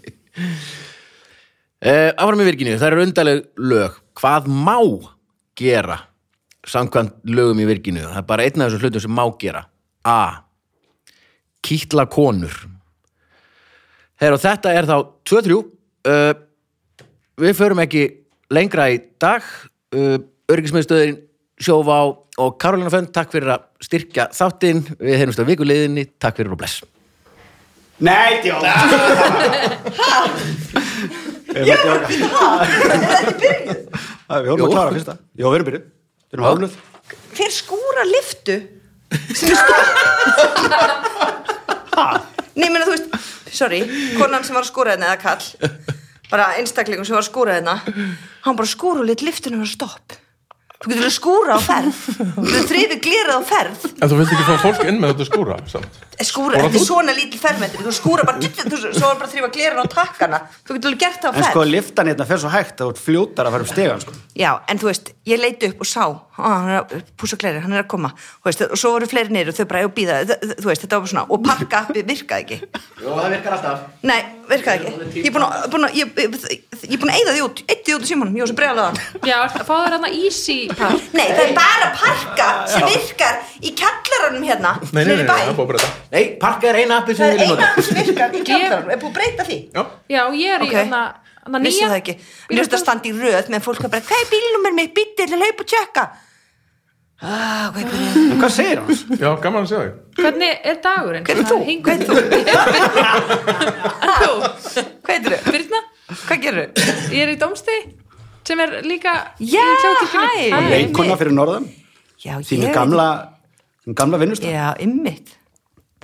Uh, Áfram í virkinu, það eru undarleg lög. Hvað má gera samkvæmt lögum í virkinu? Það er bara einn af þessum hlutum sem má gera. A. Kýtla konur. Her, og þetta er þá 2-3 uh, Við förum ekki lengra í dag. Uh, Örgismiðstöðin Sjóvá og Karolina Fönn takk fyrir að styrkja þáttinn. Við heyrumst á vikuleiðinni, takk fyrir og bless. Nei, djó Já, Við vorum að klára fyrsta. Já, við erum byrjuð. Við erum hálfnuð. Hver skúra liftu sem er stór Nei, menna þú veist Sorry, konan sem var að skúra hérna eða kall bara einstaklingum sem var að skúra hérna. Hann bara skúra og lit liftinu var stopp Þú getur alveg skúra á ferð. Þú getur þriði glerað á ferð. En þú vilt ekki fá fólk inn með þetta skúra samt. skúra, þetta er svona lítil fermetri þú skúra bara, þú, svo er bara að þrýfa glerin á takkana. Þú getur alveg gert það á En ferð. sko, liftan hérna fer svo hægt að þú fljótar að fara upp stegan sko. Já, en þú veist, ég leiti upp og sá á, hann er að púsa gleri, hann er að koma. Veist, og svo voru fleiri niður og þau bara, ég býða þú veist, þetta var bara svona, og pakka appið virkaði ekki. Jó, það virkar virkaði ekki? Ég er búin að, búin að, ég, ég, ég er búin að eyða því út eitt því út í símanum, ég var svo bregðalaðan Já, fá þér hérna easy park? Nei, það er bara parka sem virkar í kjallaranum hérna Nei, nei, nei, það er búið að breyta. Nei, parka er eina appið sem Það við er eina nota. sem virkar í kjallaranum, er búin að breyta því? Já, Já, ég er í hérna hérna Vissi nýja það ekki, mér finnst að standa í röð með fólk að bara, hvað er bílnúmer mitt, býttir, til að hlaupa og tjekka Ah, hvað er byrjuð En hvað segir hann? já, gaman að segja þig Hvernig er dagurinn? Hver er þú? Svona, Hver er hingað- þú? [laughs] þú? Hvað gerur þau? ég er í Dómstegi sem er líka Já, hæ. Hæ. leikona fyrir norðan Já, ég- gamla, þínu gamla vinnustaf Já, ymmit.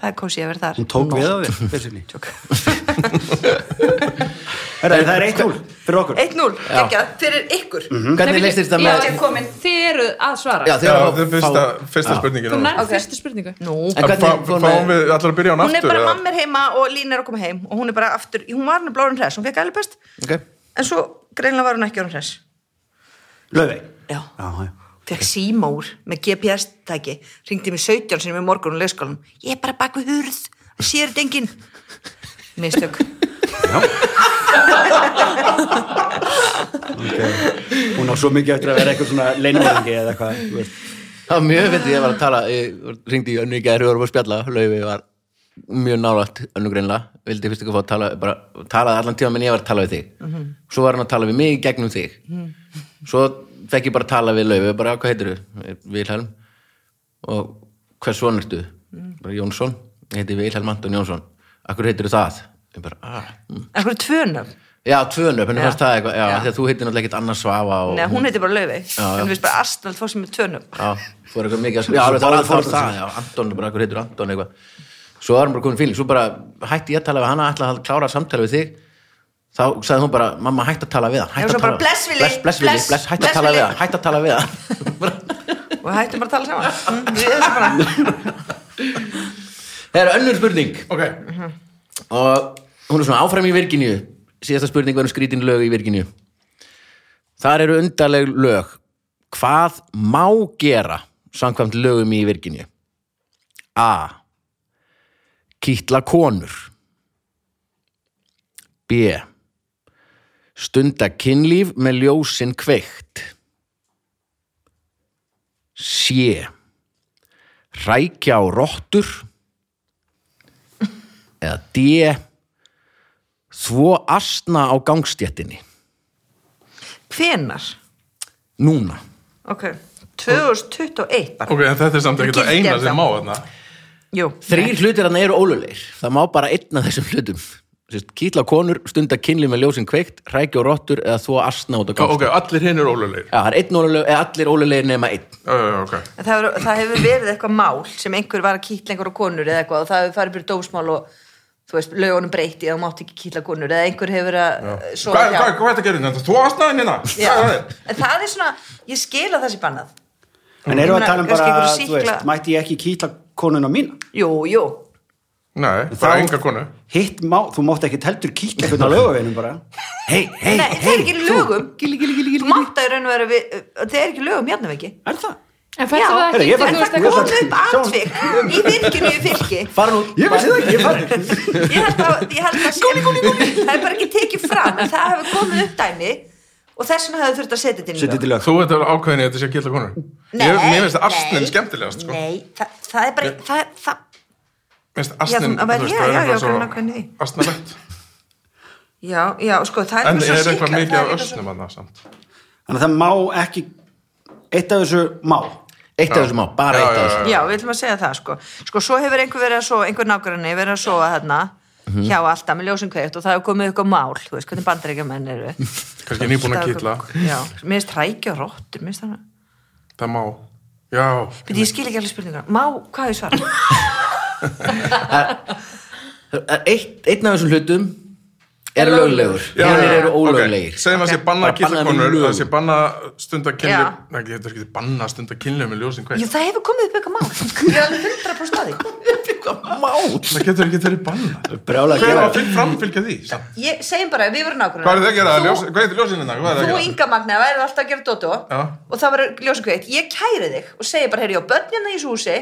Það er kósið að vera þar. hún tók við á þér basically. [laughs] Herra, það er 1-0 fyrir okkur 1-0, geggjað, fyrir ykkur. Hvernig leist þetta Já, með... ég komin. Þið eru að svara Já, Já, þegar það er fyrsta, fyrsta spurningin Þú núna. nærð Ok. fyrstu spurningu hvernig Fáum með... við allar að byrja á Hún er bara mamma er heima og Lín er að koma heim og hún er bara aftur, hún var hann blóðun hress, hún fekk alveg best, Ok. en svo greinlega var hún ekki orðin hress. Laufey Já. Já. Fekk símór með GPS-tæki, ringdi mig 17 sinni með morgun og leikskólanum. Ég er bara bak við hurð, sér þetta enginn. Mistök. Okay. hún á svo mikið eftir að vera eitthvað svona leinumöðingi eða eitthvað þú veist. Það var mjög fyndið, ég var að tala, ég ringdi í önnu í gæri og vorum að spjalla, Laufi var mjög nálægt önnu greinlega, vildi fyrst ekki fá að tala, bara talaði allan tíma menn ég var að tala við þig. Svo var hann að tala við mig gegnum þig. Svo fekk ég bara að tala við Laufi, bara hvað heitir þú? Vilhelm. Og hvers son ertu? Bara Jónsson. Ég heiti Vilhelm Anton Jónsson. Akkur heitir þú það? Ég bara, ah. Ekkur tvönum. Já, tvönu, hvernig Já. fannst það eitthvað, já, Já. því að þú heitir náttúrulega ekkert annars svafa og Nei, hún heitir bara Laufey. Já. En þú veist bara Arsenal fór sem með tvönum. Já, fór eitthvað mikið að Já, alveg, það var alltaf foreldrar það, já, Anton, bara eitthvað heitur Anton eitthvað Svo var hann bara komin fíling, svo bara hætti ég að tala við hana, ætlaði að klára samtala við þig Þá sagði hún bara, mamma hætti að tala við hann Já, hætti svo að bara, tala- bless, Willi, bless, bless, Willi, bless, bless, hætti bless, að tala við Willi. hann hætti að tala við hann [laughs] Og hættum bara að tala saman. Mm, Við erum bara. Það er önnur spurning Ok, og hún er svona áfram í Virginíu. Síðasta spurning verður skrítin lög í Virginíu. Þar eru undarleg lög. Hvað má gera samkvæmt lögum í Virginíu? A. Kýtla konur. B. Stunda kynlíf með ljósin kveikt. C. Rækja á rottur eða D þvo astna á gangstéttinni. Hvenar? núna. Ok. 2021 bara. ok, en þetta er samt ekkert að Gildi eina sem má þarna. Þrýr hlutir hann eru ólulegir það má bara einn af þessum hlutum. Kýtla konur, stunda kynli með ljósin kveikt rækja á rottur eða þvo astna út á Já, gangstéttinni ok, allir hinn eru ólulegir Já, það er einn óluleg, eða allir ólulegir nema einn. Já, já, já, ok. En Það, hefur, það hefur verið eitthvað mál sem einhver var að kýtla einhverja konur eða eitthvað og það hefur farið fyrir dómsmál og þú veist, lögunum breyti að þú mátt ekki kýtla konur eða einhver hefur að sofa Hvað er þetta að gera þetta? Þú aðstæðin hérna en það er svona, ég skil að það sé bannað. en erum við að tala um bara, þú veist, mætti ég ekki kýtla konuna mína? Jú, jú, Nei, bara enga konu. hitt má, þú mátt ekki heldur kýtla hvernig á lögaveginum bara. Hei, hei, Nei, það er ekki lögum. Þú mátt að í raun og vera við Það er ekki lögum hérna ekki. Er það? En Já, það ekki fæ- veist Það kom upp atvik í virkinu í fylki. Fara nú ég veist það ekki, ég held að, ég held að skóli, góli, góli. Það er bara ekki tekið fram en það hefur komið upp dæmi og þess vegna hefur þurft að setja þetta inn í setja lög. Þú veit að ákveðin þetta sé að geta konur? Mér finnst nei, astnin skemmtilegast sko. Nei, það, það er bara það, það, Mér finnst Já, astnin þú- að vera- já, já, sko, það er En svo er eitthvað mikið það af ösnum að það samt? Þannig að það má ekki eitt af þessu má eitt af þessum á, bara Já, eitt af já, þessum Já, við ætlum að segja það sko. Sko, svo hefur einhver verið að svo, einhver nágranni verið að sofa hérna Mhm. hjá alltaf með ljósum kveikt og það hefur komið eitthvað mál, þú veist, hvernig bandaríkjumenn eru. Kannski nýbúin að kýtla. Já, mér finnst rækja og róttur, það Það má. Já, Býtti, ég skil ekki alveg spurningar Má, hvað [laughs] er svara? Það er eitt, einn af þessum hlutum er Er löglegur. hérna já, eru ólöglegir Segjum að sé banna Bara að kýtla bannað með konur lögum. Það sé banna stunda Já. kynlið Nei, þetta er ekki banna stunda kynlið með ljósin Jú, kveikt það hefur komið upp eitthvað mál Ég er alveg 100% að því [laughs] Mál Það getur ekki verið banna að Hver fyrir framfylgja því? Ég segjum bara, við vorum Hvað er það að gera? Þú- Ljós, hvað ljósin hérna? Hvað er það Þú að gera? Inga Magna værið alltaf að gera Dótó Já. og það var ljósum kveikt Ég kæri þig og segi bara, ég á börnina í þessu húsi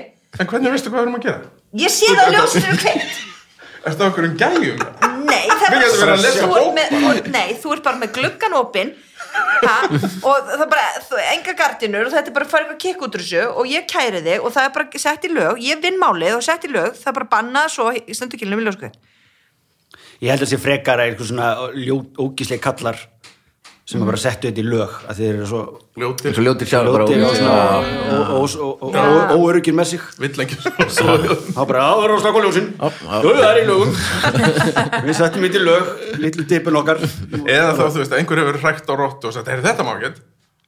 [laughs] Það? Nei, það er með, þú, Nei, þú ert bara með gluggan opinn og það er bara, þú, enga gardinur og þetta er bara að fara eitthvað kikk út úr þessu og ég kæri þig og það er bara sett í lög ég vinn málið og sett í lög, það er bara bannað svo í stundu kynlum í ljóskveit ég held að sé frekar að eitthvað svona ljót, ógísleg kallar sem bara settu þetta í lög að þeir eru svo Ljótir. Svo ljótir sjálf og og- svona og, og og, og, og, og óöryggir með sig. Vill ekki svo þá bara, það er á slaka ljósin. Jú, það er í lögum. [laughs] Við settum í til lög, litlu dipin okkar. Eða þá, þú veist, að einhver hefur hrækt á róttu og sagt, er þetta má ekki.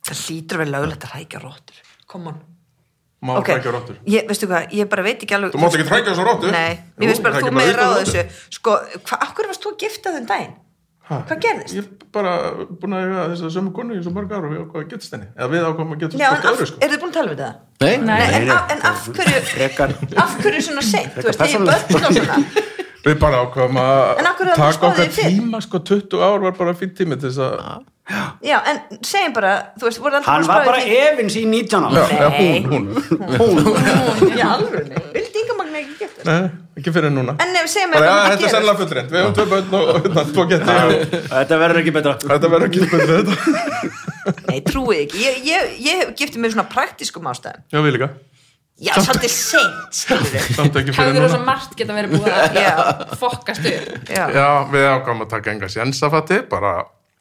Það hlýtur vel lögulegt að rækja róttur. Come on. má Ok, hrækja á róttur ég, veistu hvað, ég bara veit ekki alveg Þú mátt ekki hrækja á þessa rottu. Nei, mér finnst bara að hrækja þú bara með utan ráða rottu. þessu. Sko, hva, af hverju varst þú að gifta þenn daginn? Hvað gerðist? ég er bara búin að eiga þess að sömu konu í svo mörg ára og við ákvaða að getast henni. Eða við ákvaðum að getast hvort öðru sko. eru þið búin að tala við það? Nei, Nei, Nei. en, af, en af hverju frekar af hverju svona seint, þú veist, þegar börn og svona. [laughs] Við bara ákvaðum að taka okkar tíma sko 20 ár var bara fýtt tími til þess að Já, en segjum bara, þú veist, voru aldrei hann var bara efins í 19 já, ára eða hún, hún Hún, í alvörunni, vildi Inga Magna ekki gifta Nei, ekki fyrir núna. En ef við segjum bara, að það þetta er sennilega fullrend við höfum tvö bönn og hérna, tvo geti þetta verður ekki betra. Þetta verður ekki betra þetta. Nei, trúið ekki, ég, ég, ég hef giftið mér svona praktískum ástæðum. Já, við líka. Já, svolítið seint, skilur við samt ekki fyrir Hafður rosa núna. margt geta verið búið að fokkast upp. Já. Já, við ákvaðum að taka enga sjensafatti bara,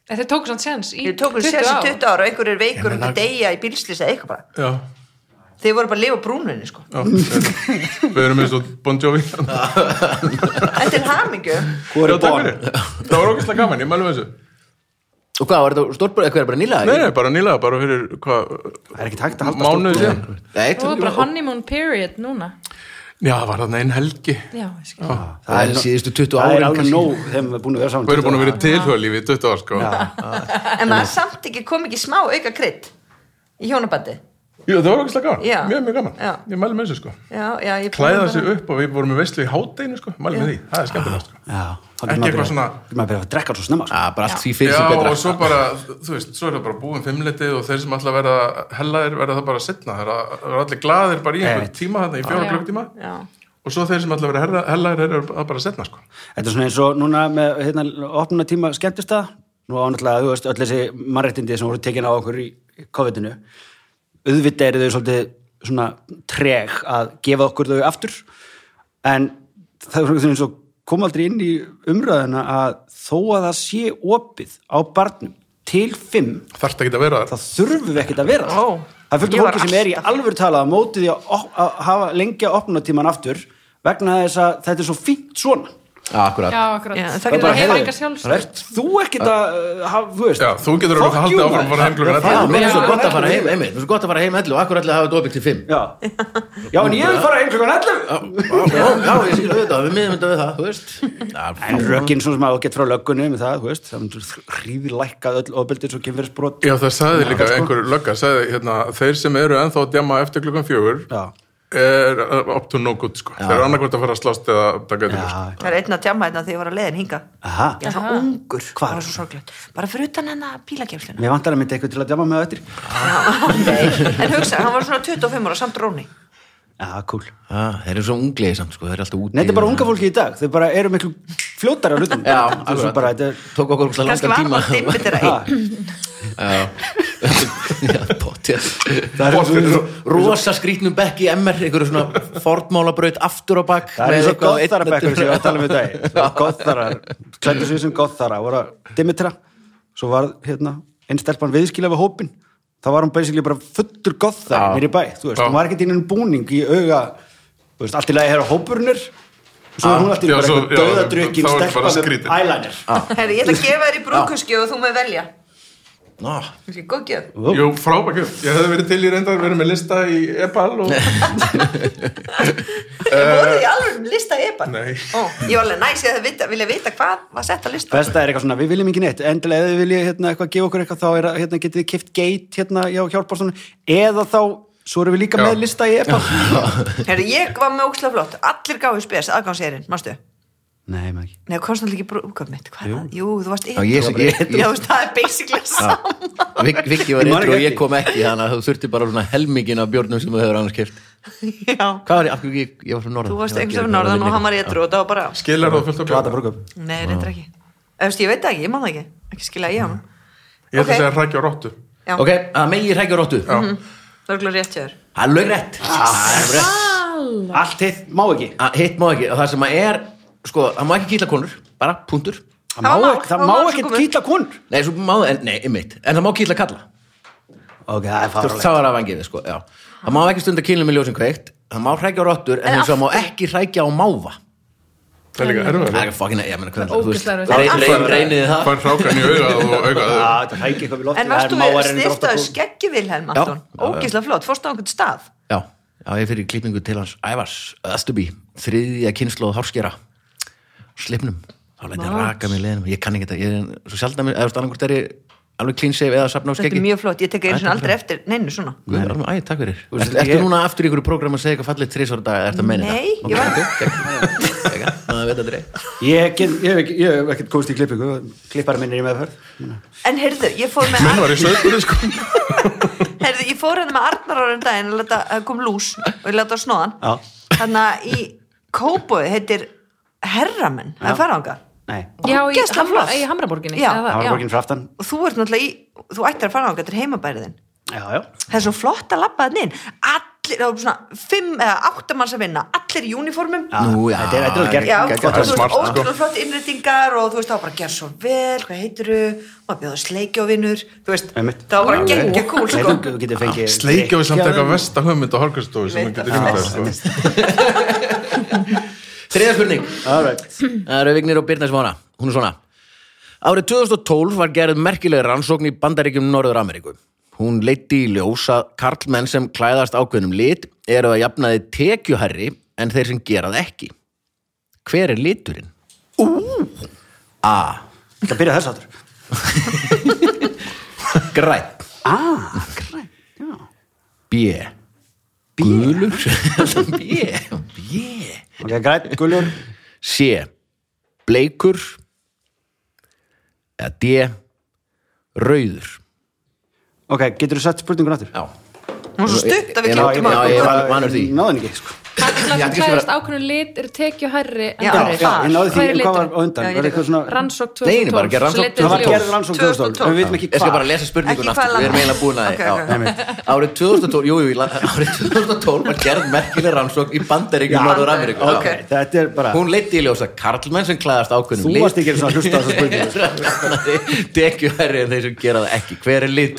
þeir tóku samt séns í Þið tókum 20 sér ár. 20 ára og einhver er veikur og meina- deyja í bílslýsa eitthvað já, Þið voru bara að lifa á brúnunni, sko. Já við erum eins og Bon Jovi. Já, En til hamingju. Hvor er takk bón? fyrir. Það var ógæslega gaman, ég mælum þessu. Og hvað, var þetta stórbúr eitthvað bara nýlega? nei, nei, bara nýlega, bara fyrir hvað, það er ekki takt að halda mánuð stórt síðan. Búð. Nei, Og bara honeymoon period núna. Já, var þarna einn helgi. Já, ég skil. Það er síðustu 20 það er árin alveg kannski. nóg þegar við erum búin að vera saman við erum búin að vera tilhjóðlífi í 20 ár sko. En maður samt ekki kom ekki smá auka krydd í hjónabandi Jú, það var ógæslega gaman, Já. mjög, mjög gaman. Já. ég mælum þessu sko. Já, já, ég klæða sig upp og við vorum með veislu í hátdeinu sko, mælum með því, það er skemmtilegt sko. Já, Ekki eitthvað svona- getur maður byrjað að drekka svo snemma sko. Já, bara allt því fyrir Já, sem betra. og svo bara, þú veist, svo er það bara búin fimmleitið og þeir sem ætla að verða hellaðir verða það bara setna, það er það er allir glaðir bara í einhver Einmitt. tíma þarna í fjóra Já. klukktíma Já, og svo þeir sem ætla að verða hellaðir eru það bara setna sko. Þetta er svona eins og núna með hérna, opnuna tíma skemmtistað. Nú á náttúrulega, þú veist, öll þessi mannréttindi sem voru tekin á okkur í í COVID-inu auðvitað eru þau svolítið svona treg að gefa okkur þau aftur. En það er svona eins og kom aldrei inn í umræðina að þó að það sé opið á barnum til fimm Þarft ekki að vera það. þurfum við ekkert að vera Ó, það var fólki sem er í alvöru talað að móti því að, að hafa lengja opnunatíman aftur vegna þess að þetta er svo fínt svona akkurat. Já, akkurat. Já, það Það getur að það sjálfstöð þú ekkert að uh, hafa, þú veist Já, þú getur haldið you, áfram að fara heim klukkan maður. 11. Já, mér er svo gott að fara heim, einmitt, mér er svo gott að fara heim 11 og akkur allir hafa þetta opið til 5 Já, já en ég vil fara heim klukkan 11 Já, já, ég skil auðvitað, við miðum þetta við það, þú veist. En rökin svona sem að þú gett frá löggunni með það, þú veist, það myndur hríðlækkað öll ofbeldis og kynferðisbrot. Já, það sagði líka sko. einhver lögga, sagði hérna, þeir er uh, up to no good sko. Þeir eru annarkvæmt að fara að slást eða taka eitthvað sko. það er einn að tjama hérna þegar ég var að leiðin hinga aha. Ég er svona ungur, var svo sorglegt. Bara fyrir utan hennar bílakefsluna Mér vantar að mynda eitthvað til að djama með öttir Nei, en hugsa, hann var svona 25 ára samt róni. Já, cool. Já, þeir eru svo unglegi samt, sko, þeir eru alltaf úti Nei, þetta er bara unga fólki í dag, þau bara eru miklu fljótari á hlutum Já, Þetta er svo bara, þetta Tók okkur svona Kannski langan var tíma. hann að dimmi þeirra [laughs] einn. Já, [laughs] já, potið Það er eins og- Rosa skrítnum bekk í MR, einhverju svona fordmálabraut aftur á bakk Það er eins og einn- bekkur sem ég var að tala um í dag. [laughs] Góðþarar, klættu sig sem góðþara voru að dimitra. Svo var hérna einn stelpan viðskila við hópin Það var hún basically bara fullur Já. mér í bæ, þú veist, hún var ekkert inn en búning í auga Þú veist, allt í lagi hér á hópurnir Svo Já, var hún alltaf já, bara svo- eitthvað já, döðadrukkin þá er stelpa bara með skrítið. eyeliner. Herri, ég ætla að gefa þér í brúkuski og þú með velja Þessi, góð gjöf. Jú, frábæk gjöf. Ég hefði verið til í reyndar verið með lista í Epal og... [laughs] Ég voru í alveg lista í Nei. Ó, Ég var alveg næs, ég vita, vilja vita hvað var sett að lista. Besta er eitthvað svona, við viljum ekki neitt endilega ef þið viljið hérna, eitthvað gefa okkur eitthvað þá er, hérna, getið þið kift geit hérna hjá hjálparstunum eða þá, svo erum við líka Já. með lista í Herri, ég var með ókslega flott. Allir gáðu spes, aðgangserinn, mástu Nei, maður ekki. Nei, náttúrulega ekki brúkað mitt Hvað er það? Jú, þú varst Já, ég, ég, ég, það er basically saman Vik- Viki var eitthvað og ég kom ekki þannig að þú þurfti bara svona helmingin af björnum sem þú hefur annars keft Já, Hvað var ég, af hverju ég, ég var frá norðan? Þú varst gera af norðan eitthvað og hann var eitthvað og það var bara Skilar þú fullt af brúkup Nei, reyndar ekki. Ég veit það ekki, ég man það ekki. Ekki skilja ég hann Ég ætla að segja hrækja á róttu. Já, Ok, að megi hrækja róttu Já. það glóð rétt hjá þér. Það lögrætt Það er rétt Allt hitt má ekki. Hitt má ekki, og það sem að er Sko, það má ekki kýtla konur, bara punktur. Það Það má mál, það það má ekki kýtla konur. Nei, svo má, en, nei, einmitt. En það má kýtla kalla Ok, það er farulegt Það var að vangið, sko, já. Það má ekki stunda kynlum með ljósin kveikt. Það má hrækja á rottur en það má ekki hrækja á máva. Það er líka það erfið er fucking, ég meina hvernig reyniði það? Fær hrákan í augað og [laughs] við loftið. En varst þú það er mávarinn stiftaðu gróft að- skeggi Vilhelm Já, ég fyrir klippingu til hans Ævars, Östubí, þriðja kynnslóð hárskera slipnum, þá læti ég raka mig leðinum ég kann ekki þetta, ég er svo sjaldan eða annarkvort er ég alveg clean shave eða safna á Þetta skeggi er mjög flott, ég tek sinni takk aldrei eftir neinu svona. Guð, alveg, Æ, takk fyrir. Ertu ég- núna aftur í ykkur program að segja eitthvað fallið þrísvara dag, ertu að meina þetta? Nei, ég var [laughs] Ég get- ég hef ekkert komist í klippingu. Klippari minn er í meðferð. En heyrðu, ég fór með minn var í sögbúri sko. [laughs] Heyrðu, ég fór hérna með Arnar árum daginn og kom lús og ég leta á snóðan Já. Þannig að í Kópói heitir Herramenn, það er faranga Nei, Já, í, Hamra, í Hamraborginni Já. eða- það var borginn fraftan og þú ert náttúrulega í, þú ættir að faranga, þetta er heimabæriðin Já, já. Það er svo flott að labba þannig inn. Allir, það var svona fimm eða átta manns að vinna Allir í uniformum. Nú, já, Þetta er- þetta er alveg gert- og þú veist, sko. ótrúlega flott innrætingar og þú veist, var bara að gera svo vel, hvað heitirðu, maður bjóða vinnur, þú veist, var bara geggja kúl, sko. þú þú getur við samt eitthvað þeim. vesta hugmynd og hálfkvæmstofu sem Veit við [laughs] [laughs] Þriða spurning. Það eru Vignir og Birna Smána Hún er svona Árið 2012 var gerð merkileg rannsókn í bandaríkjum Norður Ameríku. Hún leiti í ljós að karlmenn sem klæðast ákveðnum lit eru að jafnaði tekjuherri en þeir sem gera það ekki. Hver er liturinn? A. Það byrja þess áttur [laughs] Græn Ah, græn, já B. Gulur [laughs] B. B. Ok, græn, gulur C. Bleikur eða D. Rauður Ok, getur þú sett spurningun áttur? Já Hún er svo stutt að við já, að ég var vanur því. Náðan ekki, sko Kallar Ég sem ætti ekki að klæðast vera- ákveðinu lit eru tekju hærri en. Já, ég náði því, er en hvað var undan? Rannsók Nei, ég bara 2012 gerði rannsókn. svo leiddi Það var gerð rannsókn 2012 En við vitum ekki Ég skal bara lesa spurningun aftur, við erum eiginlega búin að Ok, því ok, já. Árið 2012, jú, jú, la- [laughs] árið 2012 var gerð merkileg rannsókn í bandaríkjum Norður Ameríku er Hún leiti í ljós að karlmenn sem klæðast ákveðnum Þú varst ekki að hlusta á þessa spurningu. [laughs] En það er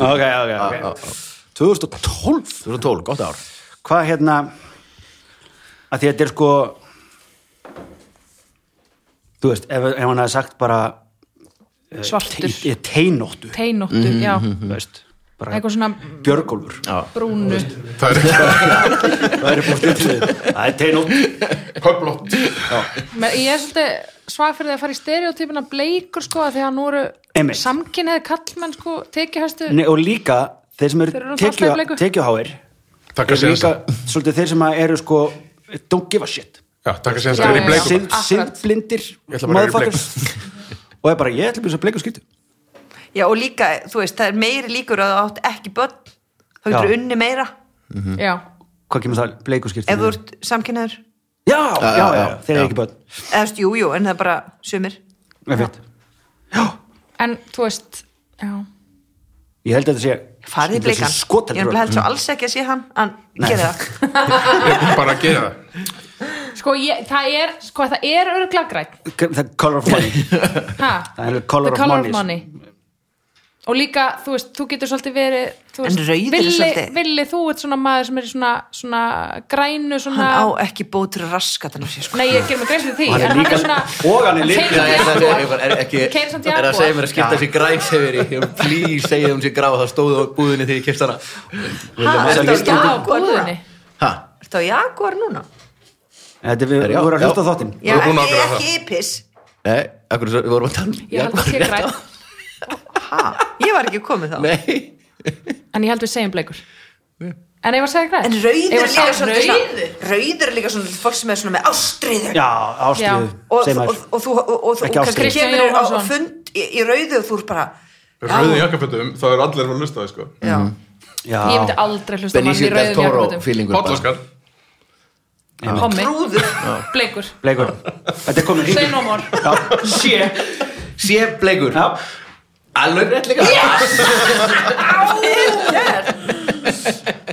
ok. já, já. 2012 2012, gott ár. Hvað hérna að því að þetta er sko Þú veist, ef, ef hann hefði sagt bara eh, Svartur. te- te- Teinóttu Teinóttu, Mhm, já. Þú veist, bara Eitthvað svona Björgólfur. Brúnu. það er Það er Það er teinótt köflótt Men Ég er svolítið svag fyrir því að fara í stereotypuna bleikur sko að því að nú eru Einmitt. samkynniði kallmenn sko tekjuhæstu. Nei, og líka þeir sem eru tekjuháir takk að er líka það svolítið þeir sem eru sko don't give a shit. Já, takk að segja Já, það er í bleikum að í motherfuckers. og er bara ég ætla að byrja bleiku skýtu Já, og líka, þú veist, það er meiri líkur að þú átt ekki börn. Þá getur unni meira. Já, hvað kemur það bleiku skýtu ef þú ert samkynnaður já, já, já, já, þeir eru ekki börn. Eða, jú, jú, en það er bara sumir. En þú veist já, ég held að þetta sé farið í bleikan, ég er bara held svo alls ekki að sé hann en gerði það. [laughs] Bara gera það. Sko ég, það er sko það er öruglega græn the color of money. Ha, Það er color the of color money. of money og líka, þú veist, þú getur svolítið verið þú En veist, rauður er villi, svolítið- villi, þú ert svona maður sem er svona, svona grænu svona, hann á ekki bótur sér sko. nei, ég ger mig grein fyrir því Og hann er en líka- svona og hann er líka- ég ég er er að segja mér að skipta sér græn sefir í please segja hún sér grá þá stóðu á búðinni þegar ég kipst hana. Ha, Þessar ertu á búðinni? Ha, ertu á Jaguar núna? Þetta er við Já, við vorum að hlusta þáttinn. Búin að ekki, ypis við vorum að tala um ég Jaguar, ha, ég var ekki komið þá. Nei. En ég held við segjum bleikur. En ég var að segja græn en rauður er að líka svona rauður? rauður er líka svona fólk sem er svona með ástriðu já, ástriðu, og, segir og, maður. og, þú og, og, og Ekki kannski ástríðu. kemur á, á Jóhannsson. fund í, í rauðu og þú er bara rauðin jakkafötum, þá er allir að hlusta það sko. Já, já, ég myndi aldrei hlusta á mann í Benicio del rauðum Toro jakkabutum feelingur Páll Óskar hommi, trúður bleikur. Bleikur. Þetta er komin say no more. Já, sé. Sé bleikur. Já, alveg rétt líka.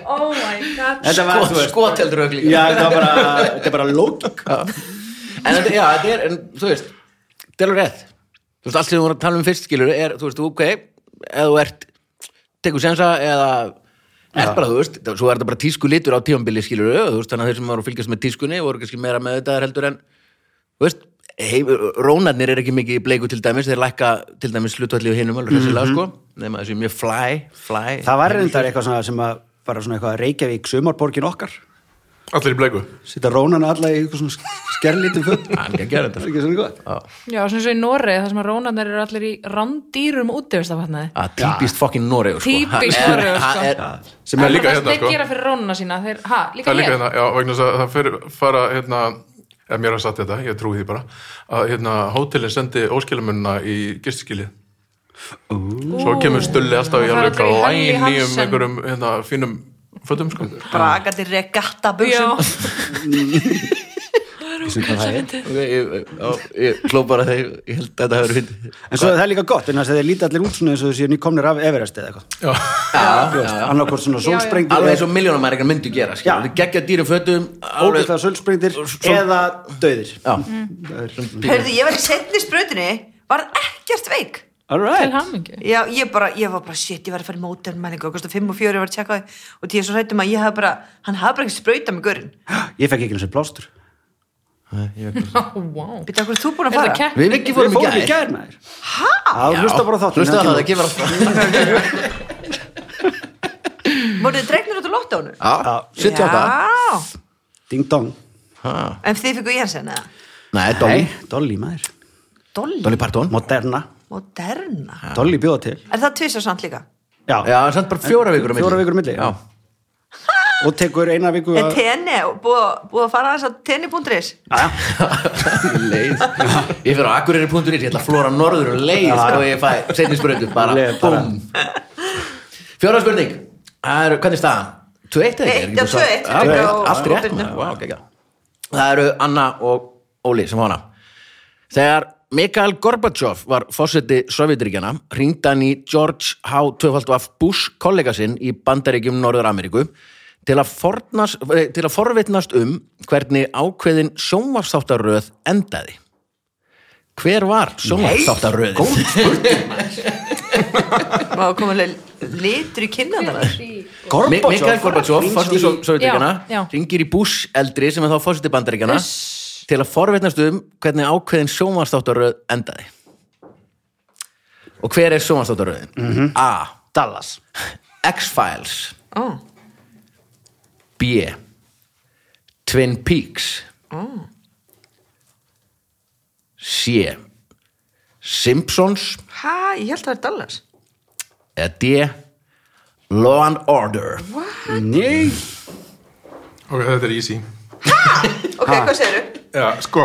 Oh my god. Skoteldur auk líka. Já, þetta var bara, [laughs] þetta er bara lógik en þetta, já, þetta er, en, þú veist þetta er alveg rétt. Þú veist, allt sem við vorum að tala um fyrst skilur er, þú veist, ok ef þú ert, tekur sensa eða er bara, þú veist, svo er þetta bara tísku litur á tífambili skilur þú veist, þannig að þeir sem voru að fylgjast með tískunni voru kannski meira með þetta heldur en þú veist, rónarnir er ekki mikið í bleiku til dæmis, þeir lækka til dæmis hlutvalli og hinum alveg hressilega, sko. Nema þessi mjög fly, fly það var reyndar eitthvað svona sem að bara svona eitthvað Reykjavík sumarborgin okkar. Allir í bleiku. Sita rónana alla í eitthvað svona skerlítum föt hann ekki að gera það er þetta ekki svona gott. Já. Já, svona svo í Noregi, það sem að rónarnir eru allir í randýrum úti, veist það fatnaði að típist fokkin Noregur sko. Típist er- Noregur, sko. er- sem er líka það hérna sko líka Það er að mér sagt þetta, ég trúi því bara að hérna hótelin sendi óskilamunna í gistiskilið Svo kemur stulli alltaf í alveg fer allir í glæn Helly í um einhverjum hérna, fínum fötum sko. Bragandi regatta Já, buxum [laughs] Ok, ég, kló bara þegar ég held að þetta hefur fyndið en svo er það líka gott en þess að þeir líta allir út eins og þessi nýkomnir af Everest eða eitthvað. Annarkort svona sólsprengdir alveg eins og miljónamæringar myndu gera geggja dýru fötum alveg, ógeðslega sólsprengdir eða döðir Hörðu, ég var í setni sprautinni var ekkert veik. Já, ég bara, ég var bara, shit, ég var að fara í menningu, augustu 5 og 4, ég var að tjekka það og því ég svo hrættum að ég hafði bara, hann hafði bara ekki sprauta með görinn. [gasps] ég fekk ekki eins og plástur Wow. Býta, hvað er [laughs] þú búin að Er fara? það keppni? við ekki við fórum í í gær hæ? hlusta bara á þáttinn hlusta það, það það gefur alltaf þið dregnir út á lottónu? já, 78 Já, ding dong Ha. en þið fikku Jensen eða? nei, Dolly, Nei, Dolly maður Dolly, Dolly Parton Moderna Moderna. Dolly bjóða til Er það tvisar samt líka? já, já, hann samt bara fjóra vikur á milli. Fjórar vikur á milli, já. já, og tekur eina viku En að tenni, búið búið að fara aðeins á tenni.is? leið ég fyrir á akureyri.is, ég ætla að flóra norður og leið og ég fæ setni sprötu bara, búm fjóra spurning, hvernig er staðan? 2-1 eða ekki? Er ekki Já, búið að- 2-1, Já, fyrir ok, á- allt rétt það eru Anna og Óli sem hana þegar Mikael Gorbachev var fósetti Sovjetríkjana ringdi hann í George H. 2. Bush kollega sinn í Bandaríkjum Norður Ameríku til að, fornast, eh, til að forvitnast um hvernig ákveðin sjónvarsþáttaröð endaði hver var sjónvarsþáttaröðin? Má komið litur í kynnaðar Mi- Mikael Gorbachev, Hringdi fórst í í- Sovjetríkjana Já, já. ringir í Bush eldri sem er þá fórst í bandaríkjana til að forvetnast um hvernig ákveðin sjónvarsþáttaröð endaði og hver er sjónvarsþáttaröðin? Mhm. A. Dallas [laughs] X-Files Ó, B. Twin Peaks. C. Simpsons. Hæ, ég held að það er Dallas. Eða D. Law and Order. Nei. Ok, þetta er easy. Ok, hvað segirðu? Já, sko.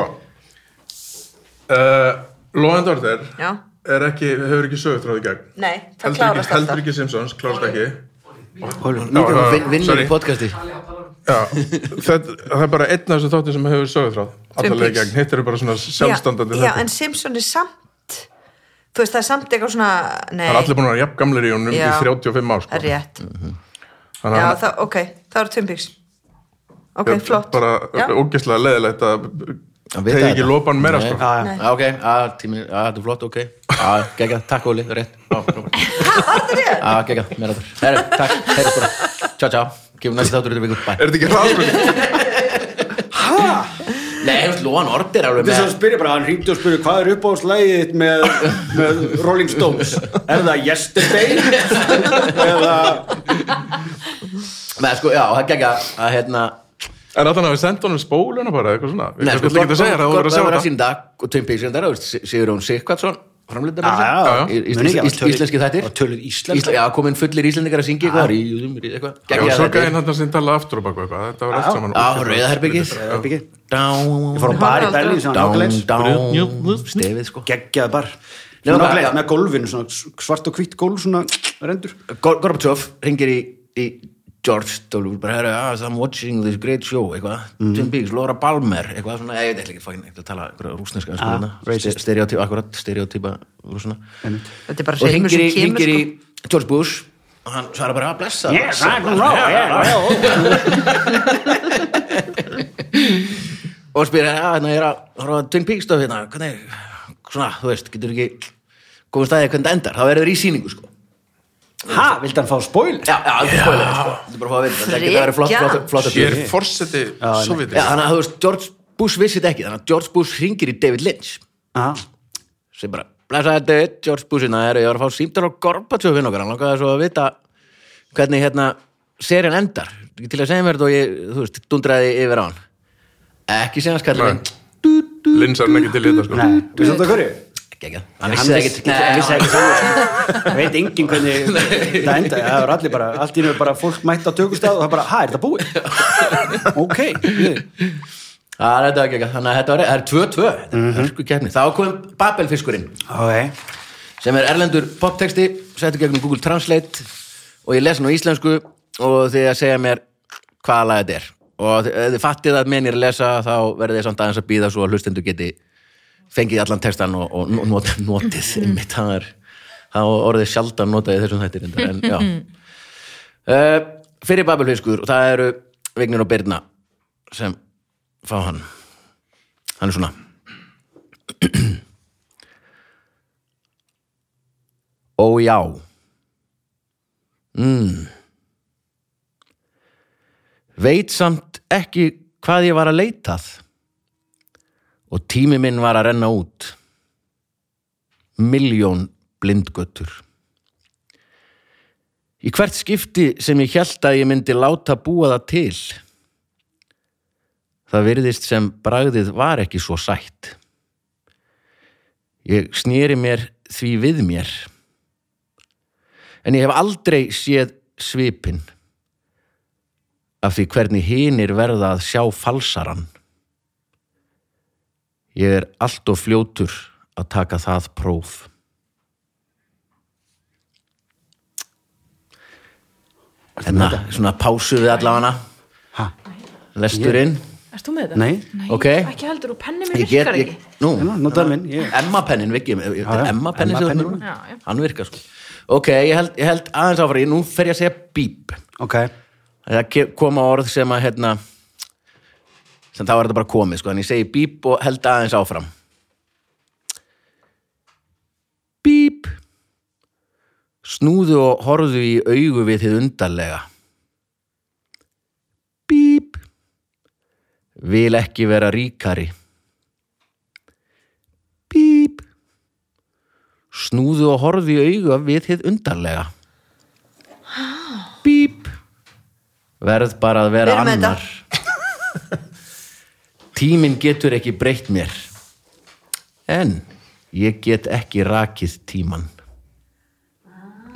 Uh, Law and Order Já, er ekki, hefur ekki sögutráð í gegn. Nei, það heldur klárast heldur alltaf ekki Simpsons, klárast ekki Já, að vin- vinna í podcasti. Já, þetta, það er bara einn af þessu þáttum sem hefur sögutráð Twin allavega í gegn, hitt eru bara svona sjálfstandandi já, já, en Simpson er samt Þú veist, það er samt eitthvað svona Nei, Það er allir búin að vera jafn gamlir í honum í Já. 35 ár það er sko. rétt. Þannig Já, að það, ok, það eru Twin Peaks. Ok, flott. bara ógeðslega leðilegt að Tegi ekki lopan meira Nei. sko. Nei. Já, ok, að, tími, að, þetta er flott, ok. Gegga, takk Óli, rétt. Að það Herru, takk, herru bara, tjá, tjá Gefum næst þáttur út í viku, bæ Er þetta ekki hraðspurning? Nei, þú veist, Lóan er alveg Þess að spyrja bara, hann hringdi og spyrja hvað er upp á slæðið með, með Rolling Stones? Er það Yesterday? [laughs] Eða með, sko, já, það gegga að, hérna Er þetta að við senda honum spóluna bara eitthvað svona? Nei, að það, þú verður að sjá að þetta sína dag. Og er Sigvardsson framlita Já, já, já. Í- Muni ekki, íslenski- það var töluð- íslenski þættir. var töluð íslenska. Ísla- Já, komin fullir íslendingar að syngja eitthvað. Já, svo gæðin hann sem tala aftur og baka eitthvað. Þetta var allt saman Já. Down Ég fór á bar í Berlín var down Stefið, sko. Geggjaði bar. Með gólfinu, svona svart og hvitt gólf svona rendur. Gor- Gorbachev ringir í, í George W. bara herra, ah, I'm watching this great show eitthvað, Twin Peaks, Laura Palmer eitthvað svona, ég veit ekki, fagin ekki að tala rúsneska Ah, sko, racist. stereotypa, akkurat, stereotypa rúsna Þetta er bara og hringir í, sem kemur hringir í sko. George Bush. Og hann svarar bara að blessa Yes, blessa, I can roll, yeah, well. [laughs] Og spyr, já, hérna ég er að horfa Twin Peaks stöf hérna, hvernig svona, þú veist, getur ekki komið staðið hvernig það endar, þá verður í sýningu sko Ha, vildi hann fá spoil? Já, já, þetta er spoiler, sko. Þetta er bara að fá að vita, þetta getur verið flott, Frekja. flott, flott Hér forseti Sovjetis Já, þannig að þú veist, George Bush vissi þetta ekki þannig að George Bush ringir í David Lynch. Já, sem bara, blessaði David, George Bush hérna er, ég var að fá símtar á Gorbachev okkar, hann langaði svo að vita hvernig hérna serien endar. Ekki til að segja mér þetta og ég, þú veist, dundraði yfir á hann. Ekki segja hans kallið. Linsar hann ekki til í þetta sko ekki ekki, hann Hann vissi vissi ekki hann vissi ekki það veit enginn hvernig [laughs] það enda, það er allir bara allt í nú bara fólk mætt á tökustað og það bara, ha, er þetta búið? [laughs] ok, Það er þetta ekki, þannig að þetta var, það er 2-2 þetta er hörku keppni, þá kom Babelfiskurinn. Ok, sem er erlendur poptexti settur gegnum Google Translate og ég les hann á íslensku og þið að segja mér hvaða lag þetta er. Og ef þið fattið að menn er að lesa þá verðið þið samt aðeins að býða svo að hlustendur geti fengið allan textan og, og not, notið einmitt, það er orðið sjaldan notað í þessum þættir en já. Uh, fyrir Babelfiskur og það eru Vignir og Birna sem fá hann. Hann er svona. Ó já. Mm. Veit samt ekki hvað ég var að leitað og tími minn var að renna út. Miljón blindgötur. Í hvert skipti sem ég hjælt að ég myndi láta búa það til Það virðist sem bragðið var ekki svo sætt. Ég snýri mér því við mér. En ég hef aldrei séð svipin af því hvernig hinir verða að sjá falsaran. Ég er allt og fljótur að taka það próf. Hérna, svona pásu við allavega ha, lesturinn. Erst þú með þetta? nei Ok. Ekki heldur og penni mér virkar ég, ekki nú, Hérna, notaðu minn, ég- Emma-pennin, já. er Emma-pennin sem þú Emma-pennin. með Já, já. núna? Hann virkar sko. Ok, ég held, ég held aðeins áfram, nú fer ég að segja bíp. ok, það koma orð sem að hérna sem þá er þetta bara komið sko, en ég segi bíp og held aðeins áfram. Bíp. Snúðu og horfðu í augu við þið undarlega. Bíp. Vil ekki vera ríkari. Bíp. Snúðu og horfðu í augu við þið undarlega. Bíp. Verð bara að vera Við erum með tíminn getur ekki breytt mér. En ég get ekki rakið tíman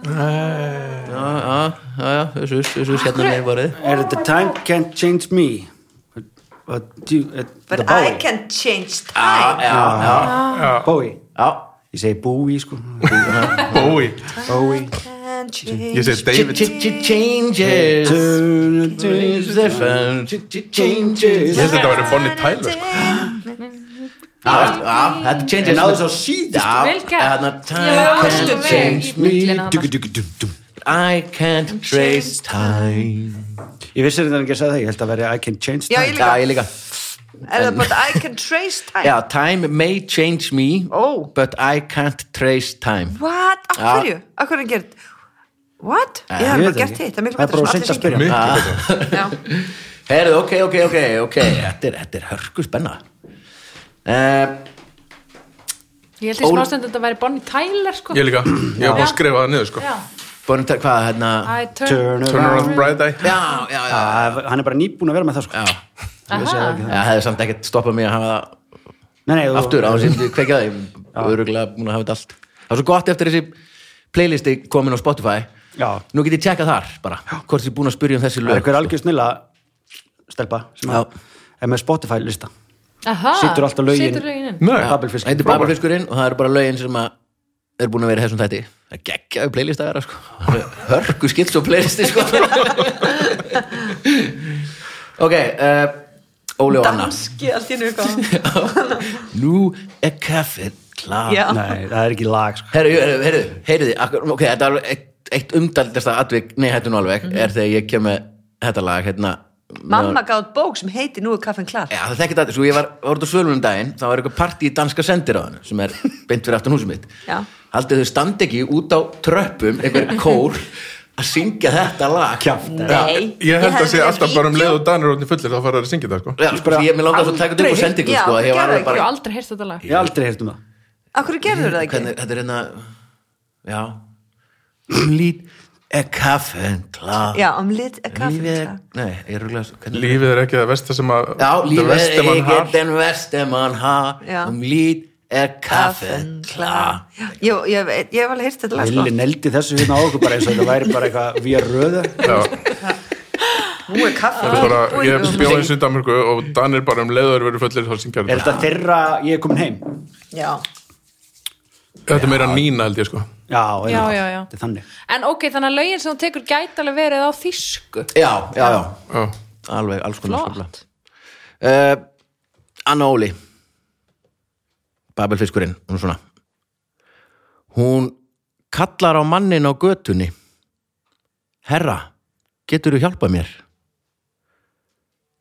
já, já, já, já þessu, þessu hérna mér vorið er þetta time can't change me? Do you- uh, But I Bowie can change já, time. já, já, Bowie, já. ég segi Bowie sko. [laughs] Bowie. Bowie Can change. Ég segi David? Changes. Changes. Ég held að þetta væri Bonnie Tyler. sko. Já, já, þetta changes En á þess að síðust Já, Vel var can't change me. I can't trace time. Ég vissi þetta ekki að segja það, ég held að veri I can change time. Já, líka. Ég líka. Er það but I can trace [laughs] time. Já, time may change me Ó. but I can't trace time. What? Af Já. hverju? Af hverju er gert What? Ég ég hef bara gert hitt Það er miklu Það er bara sem seint að allir spyrja. [laughs] Já. Herðu, ok, ok, ok, ok. Þetta er, þetta er hörku spenna. Uh, Ég held í Ól- smástund að þetta væri Bonnie Tyler sko. Ég líka, ég var bara að skrifa það niður sko. Já. Bonnie, hvað, hérna? Turn, Turn Turn around bright eye Já, já, já, Ah, Hann er bara nýbúin að vera með það sko. Já. Aha. Já, hefði samt ekkert stoppað mig að hafa það Nei, nei, aftur á þess að kveikja það ég er öruglega búin að hafa þetta allt. Það var svo gott eftir þessi playlisti komin á Spotify Já, nú get ég tjekkað þar bara hvort ég er búin að spyrja um þessi það er lög eitthvað algjör snilla stelpa sem er með Spotify lista Aha. Situr alltaf lögin- það heitir Babelfiskurinn og það eru bara lögin sem að er búin að vera í þessum þætti. Það er geggjaðu playlist að vera sko. Hörku skilt svo playlisti sko. [laughs] Ok uh, Óli og Anna. Danski allt í eitthvað. Nú er kaffið klar Já. Nei, það er ekki lag sko. Herru, herru, herru, herru þið, ok, þetta er alveg eitt, umdaldasta atvik, nei, hættu nú alveg, er þegar ég kem með þetta lag, hérna, mamma gátt bók sem heitir Nú er kaffin klar Já, það þekkir þetta, svo ég var, út á svölunum daginn þá var eitthvað partí í danska sendiráðinu sem er beint fyrir aftan húsum mitt. Já. Haldið þau standi ekki út á tröppum einhver [laughs] kór að syngja þetta lag. Nei, Ég held að sé þetta er alltaf bara um leið og danir orðin fullir þá fara að syngja það sko. Já, sko, ég mér langar svo að taka þetta upp á sendingu Já, sko, að ég hef bara aldrei heyrt þetta lag Ég hef aldrei heyrt um það. Akkur gerður það ekki? hvernig, þetta er hérna já um lít er kaffen klar. Já, um lit er er, klar. Nei, ég hvernig Lífið er ekki það versta sem að já, lífið versta er mann ekki den verste man har. Um lít er kaffen klar. Já, Ég, ég, veit- ég hef alveg heyrt þetta sko. Villi neldi þessu hérna á okkur bara eins og þetta væri bara eitthvað við að röða. Já, Nú er er bara, ég bjóði í Danmarku og danir bara um leiður verið fullir Er þetta þeirra ég er komin heim? Já, Þetta er meira nína held ég sko Já, Já, já, já. Þetta er þannig. En ok, þannig að lögin sem þú tekur gæti alveg verið á þýsku. Já, já, já, Já, alveg, alls konar Flott. uh, Anna Óli. Babelfiskurinn, hún er svona. Hún kallar á mannin á götunni. Herra, getur þú hjálpað mér?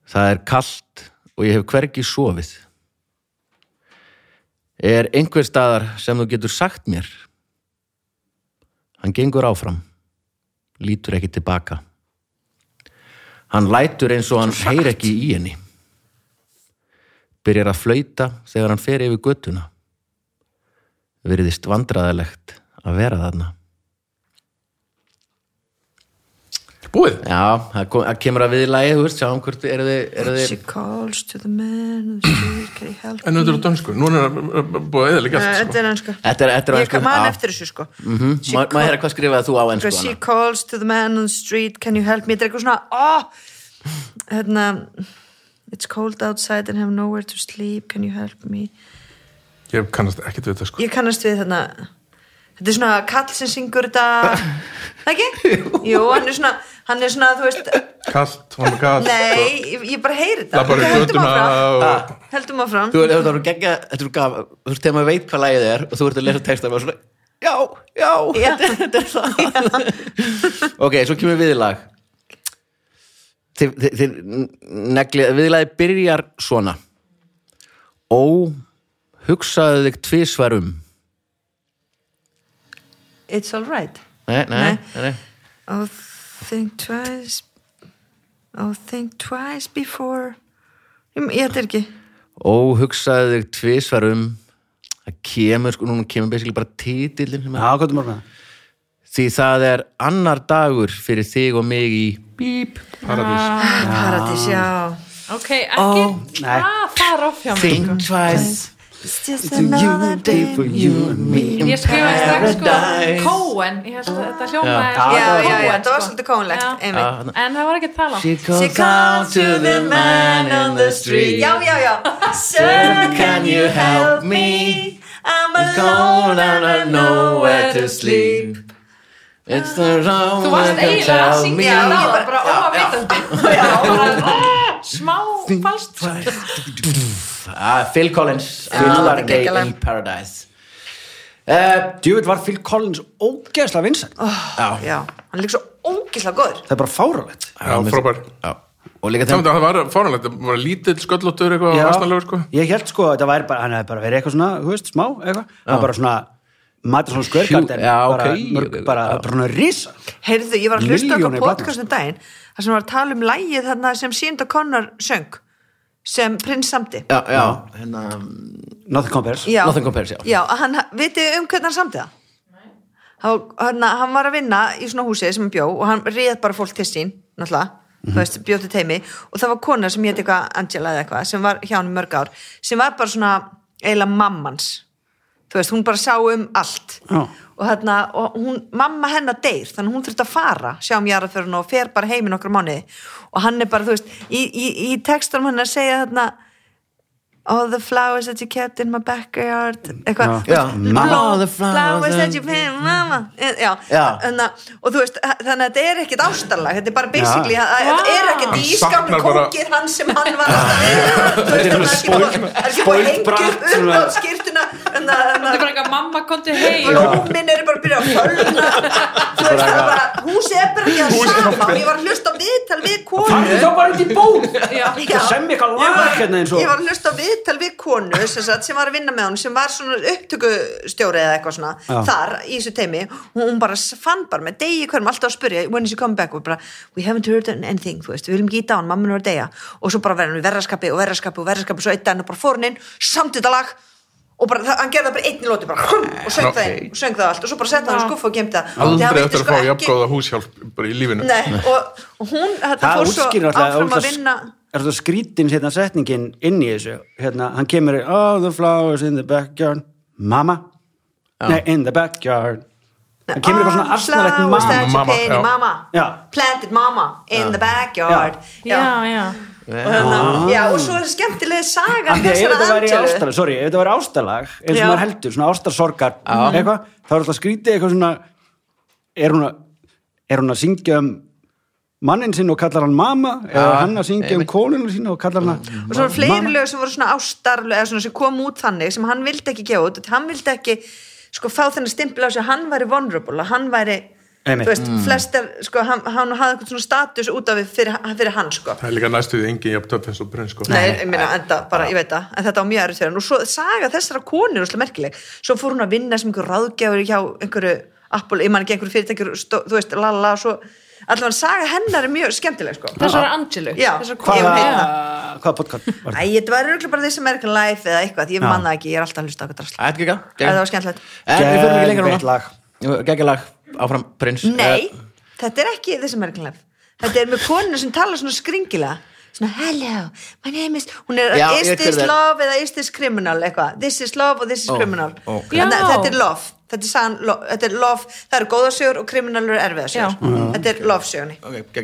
Það er kalt og ég hef hvergi sofið. Er einhver staðar sem þú getur sagt mér hann gengur áfram lítur ekki tilbaka Hann lætur eins og hann heyr ekki í henni. Byrjar að flauta þegar hann fer yfir göttuna. Virðist vandræðalegt að vera þarna. Búið? Já, það, kom, það kemur að viðlægi, þú veist, sjáum hvort eru þið, eru She calls to the man of the street Can you help En þetta er á dönsku, núna er það búið að eða líka Nei, allt Þetta sko er ennsku þetta er, þetta er Ég man já. eftir þessu sko. Mhm, She Má má heyra hvað skrifaði þú á ensku Because she hana? calls to the man on the street Can you help me? Þetta er eitthvað svona oh, hérna, It's cold outside and have nowhere to sleep. Can you help me? Ég kannast ekkert við þetta sko. Ég kannast við þarna Þetta er svona kall sem syngur þetta Það ekki? [laughs] Jú, hann er svona Hann er svona, þú veist Kallt, hún er kallt Nei, ég, ég bara heyri þetta Það bara götuna áfram og Heldum áfram Þú veist, það geggja, þetta svo gaf, þú veist, þegar maður veit hvað lagið er og þú ert að lesa texta og svona, já, já, [laughs] Já. [laughs] þetta er það. ok, svo kemur viðlag. Viðlagið byrjar svona. Ó, hugsaðu þig tvisvar um. It's alright Nei, nei, Nei. Oh, think twice Oh, think twice before Ég, er ekki Ó, hugsaðu þig tvisvar um. Það kemur, sko, núna kemur basically bara er Já, hvað er morgun það? Því það er annar dagur fyrir þig og mig í bíp. Paradís Paradís, já Ok, ekki nei. það fara off hjá mér Think twice. It's just another day. for you and me Ég skrifaði strax sko Paradise. Cohen. Ég held að þetta hljómaði Já, Já, já, þetta var sko. svolítið kónlegt Já. einmitt. En það var ekki að tala. She calls to the man on the street. Já, já, já. Sir, can you help me? I'm alone and I know where to sleep. It's the wrong Þú varst one to eiginlega að tell syngja me. það bara óafvitandi Já, bara [laughs] smá falskt Ah, Phil Collins, Another er Day in Paradise. Uh, Djúvill var Phil Collins ógeðslega vinsætt já, Já, hann er líka svo ógislega góður. Það er bara fáralegt Já, frábær. Já. Og líka Samt að það var fáránlegt, það var lítill sköllóttur eitthvað vastanlegur sko. Ég held sko að þetta væri bara, hann hefði bara verið eitthvað svona, þú veist, smá, eitthvað. Það var bara svona, maður svona skörgarden Já, ok. bara, mörg, bara, bara svona risa. Heyrðu, ég var að hlusta Milljónir okkur barna. podcast um daginn þar sem var að tala um lægið þarna sem Sýnda Connar söng sem prins samti já, já, hérna, Nothing compares. Já, Nothing compares, já. Já, hann, vitið um hvernig hann samti það? Hann, hann, var að vinna í svona húsi sem hann bjó og hann réð bara fólk til sín náttúrulega, þú veist, bjóð til teimi og það var kona sem hétt eitthvað Angela eða eitthvað sem var hjá hann mörg ár sem var bara svona eiginlega mammans þú veist, hún bara sá um allt. Já. og þarna, og hún, mamma hennar deyr þannig hún þurfti að fara, sjá um jarðaförun og fer bara heim í nokkra mánuði. Og hann er bara, þú veist, í, í, í textunum hann er að segja þarna all the flowers that you kept in my backyard eitthvað, All the flowers that you kept mama já, Já. Þannig, að- og þú veist, þannig að þetta er ekkit ástarlag þetta er bara basically, Já. að- að- þetta er ekkit í skápni saknar bara- kókið hann sem hann var [laughs] Þetta er þannig að spoilt- það er ekki búið að spoilt hengja brat, upp upp svona- á skýrtuna en hérna, Þetta hérna. er bara eitthvað mamma konti heim. Blómin eru bara að byrja að fölna. Þú veist það er bara húsið er bara ekki að sama. og ég var að hlusta á viðtal við konu. Farðu þá bara út í bóð. Já. sem eitthvað lag hérna eins og ég var að hlusta á viðtal við konu sem, sagt, sem var að vinna með hún sem var svona upptökustjóri eða eitthvað svona Já. þar í þessu teimi hún bara fann bara með degi hverjum alltaf að spyrja when is you coming back? Bara we haven't heard anything þú veist við viljum gíta á hann mamma nú er að deyja. Og svo bara verðum við verðarskapi og verðarskapi og verðarskapi og svo eitt og bara fór hann inn samt þetta lag og bara, hann gerði það bara einn í lóti bara, hrum, og söng það inn og söng það allt. Og svo bara setja hann í skuffa og gemta aldrei eftir að fá jafngóða húshjálp bara í lífinu. Nei, og, og hún þetta fór svo áfram að vinna. er þetta skrítinn hérna setningin inn í þessu? Hérna, hann kemur oh the flowers in the backyard. Mama nei in the backyard. Hann kemur eitthvað svona Flowers that mamma Mamma, já. Já. planted mama in the backyard. Já, já Og, hérna, já, og svo er skemmtilega saga af því að ef þetta væri ástalag, eins og maður heldur, svona ástarsorgar eitthvað, þá er alltaf skrítið eitthvað svona er hún að er hún að syngja um mannin sinn og kallar hann mama eða hann að syngja um konuna sína og kallar hann og svo voru fleiri lög sem voru svona ástarlög eða svona sem kom út þannig sem hann vildi ekki gefa út hann vildi ekki sko fá þennan stimpil á sig að hann væri vulnerable að hann væri. Þú veist, flestar, sko, hann, hann hafði eitthvað svona status út af við fyrir, fyrir hann, sko. Það er líka næstuði engin jafntönd eins og brunn sko. Nei, ég meina, enda, bara, ég veit það, en þetta var mjög fyrir hann. Og svo saga þessara konur er svolítið merkileg. Svo fór hún að vinna sem einhver ráðgjafur hjá einhverju Apple, ég man ekki einhverju fyrirtækjur stó, þú veist, lala, svo allavega saga hennar er mjög skemmtileg, sko. Þessar Angelu Já, Þessar hvað- konu. Ég vil hvaða, podcast Æ, áfram prins Nei, þetta er ekki þessi Life. Þetta er með konu sem tala svona skringilega. Svona hello, my name is hún er, Já, is this love eða is this criminal? eitthvað, this is love og this is Ó, criminal. ok. Þannig þetta er love. Þetta er, sagan, lo, þetta er love, það eru góða sögur og criminal eru erfiða sögur. Já. þetta er love sögunni. Ok,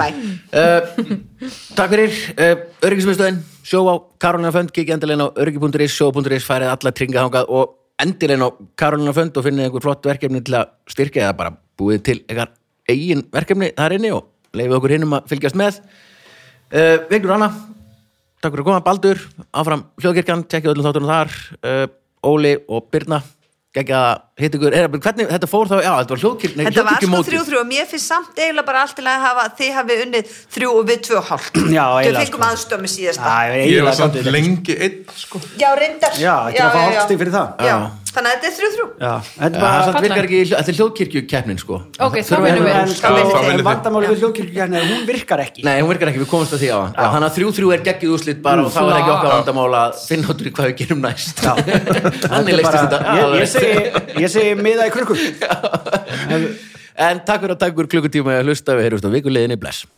Bye. uh, Takk fyrir uh, Öryggismiðstöðin, sjó á Karolina Fönd kikið endilegin á öryggi.is, sjó.is færið alla tringa þangað og endilegin á Karolina Fönd og finnið einhver flott verkefni til að styrkja eða bara búið til einhver eigin verkefni þar inni og leifið okkur hinnum að fylgjast með. Uh, Vignur Anna Takk fyrir að koma, Baldur, áfram hljóðkirkjan, tekja öllum þáttunum þar. Uh, Óli og Birna ykkur, er, hvernig, þetta fór þá, já, þetta var hljóðkirkjan Þetta var sko þrjú þrjú og mér finnst samt eiginlega bara allt til að hafa þið hafi unnið þrjú og við tvö og hálft. [clears throat] Já, Þau eiginlega, fengum sko. aðstömi síðasta. Já, ég var samt þetta. lengi einn sko. Já, reyndar. Já, ekki að fá hálfstig fyrir það. Já, þannig að þetta er þrjú þrjú Já, þetta er samt virkar ekki, þetta er hljóðkirkjukeppnin sko. Ok, þá vinnum við. vandamáli við. hljóðkirkjugjarni að hún virkar ekki. Nei, hún virkar ekki, við komumst að því á Þannig að þrjú þrjú er geggið úrslit bara og þá er ekki okkar vandamál að finna út úr hvað við gerum næst. [laughs] Þannig leistist þetta. ég, segi, miða í krukkum [laughs] En takk fyrir að takk fyrir klukkutíma að hlusta. Við heyrjumst á vikuleginni, bless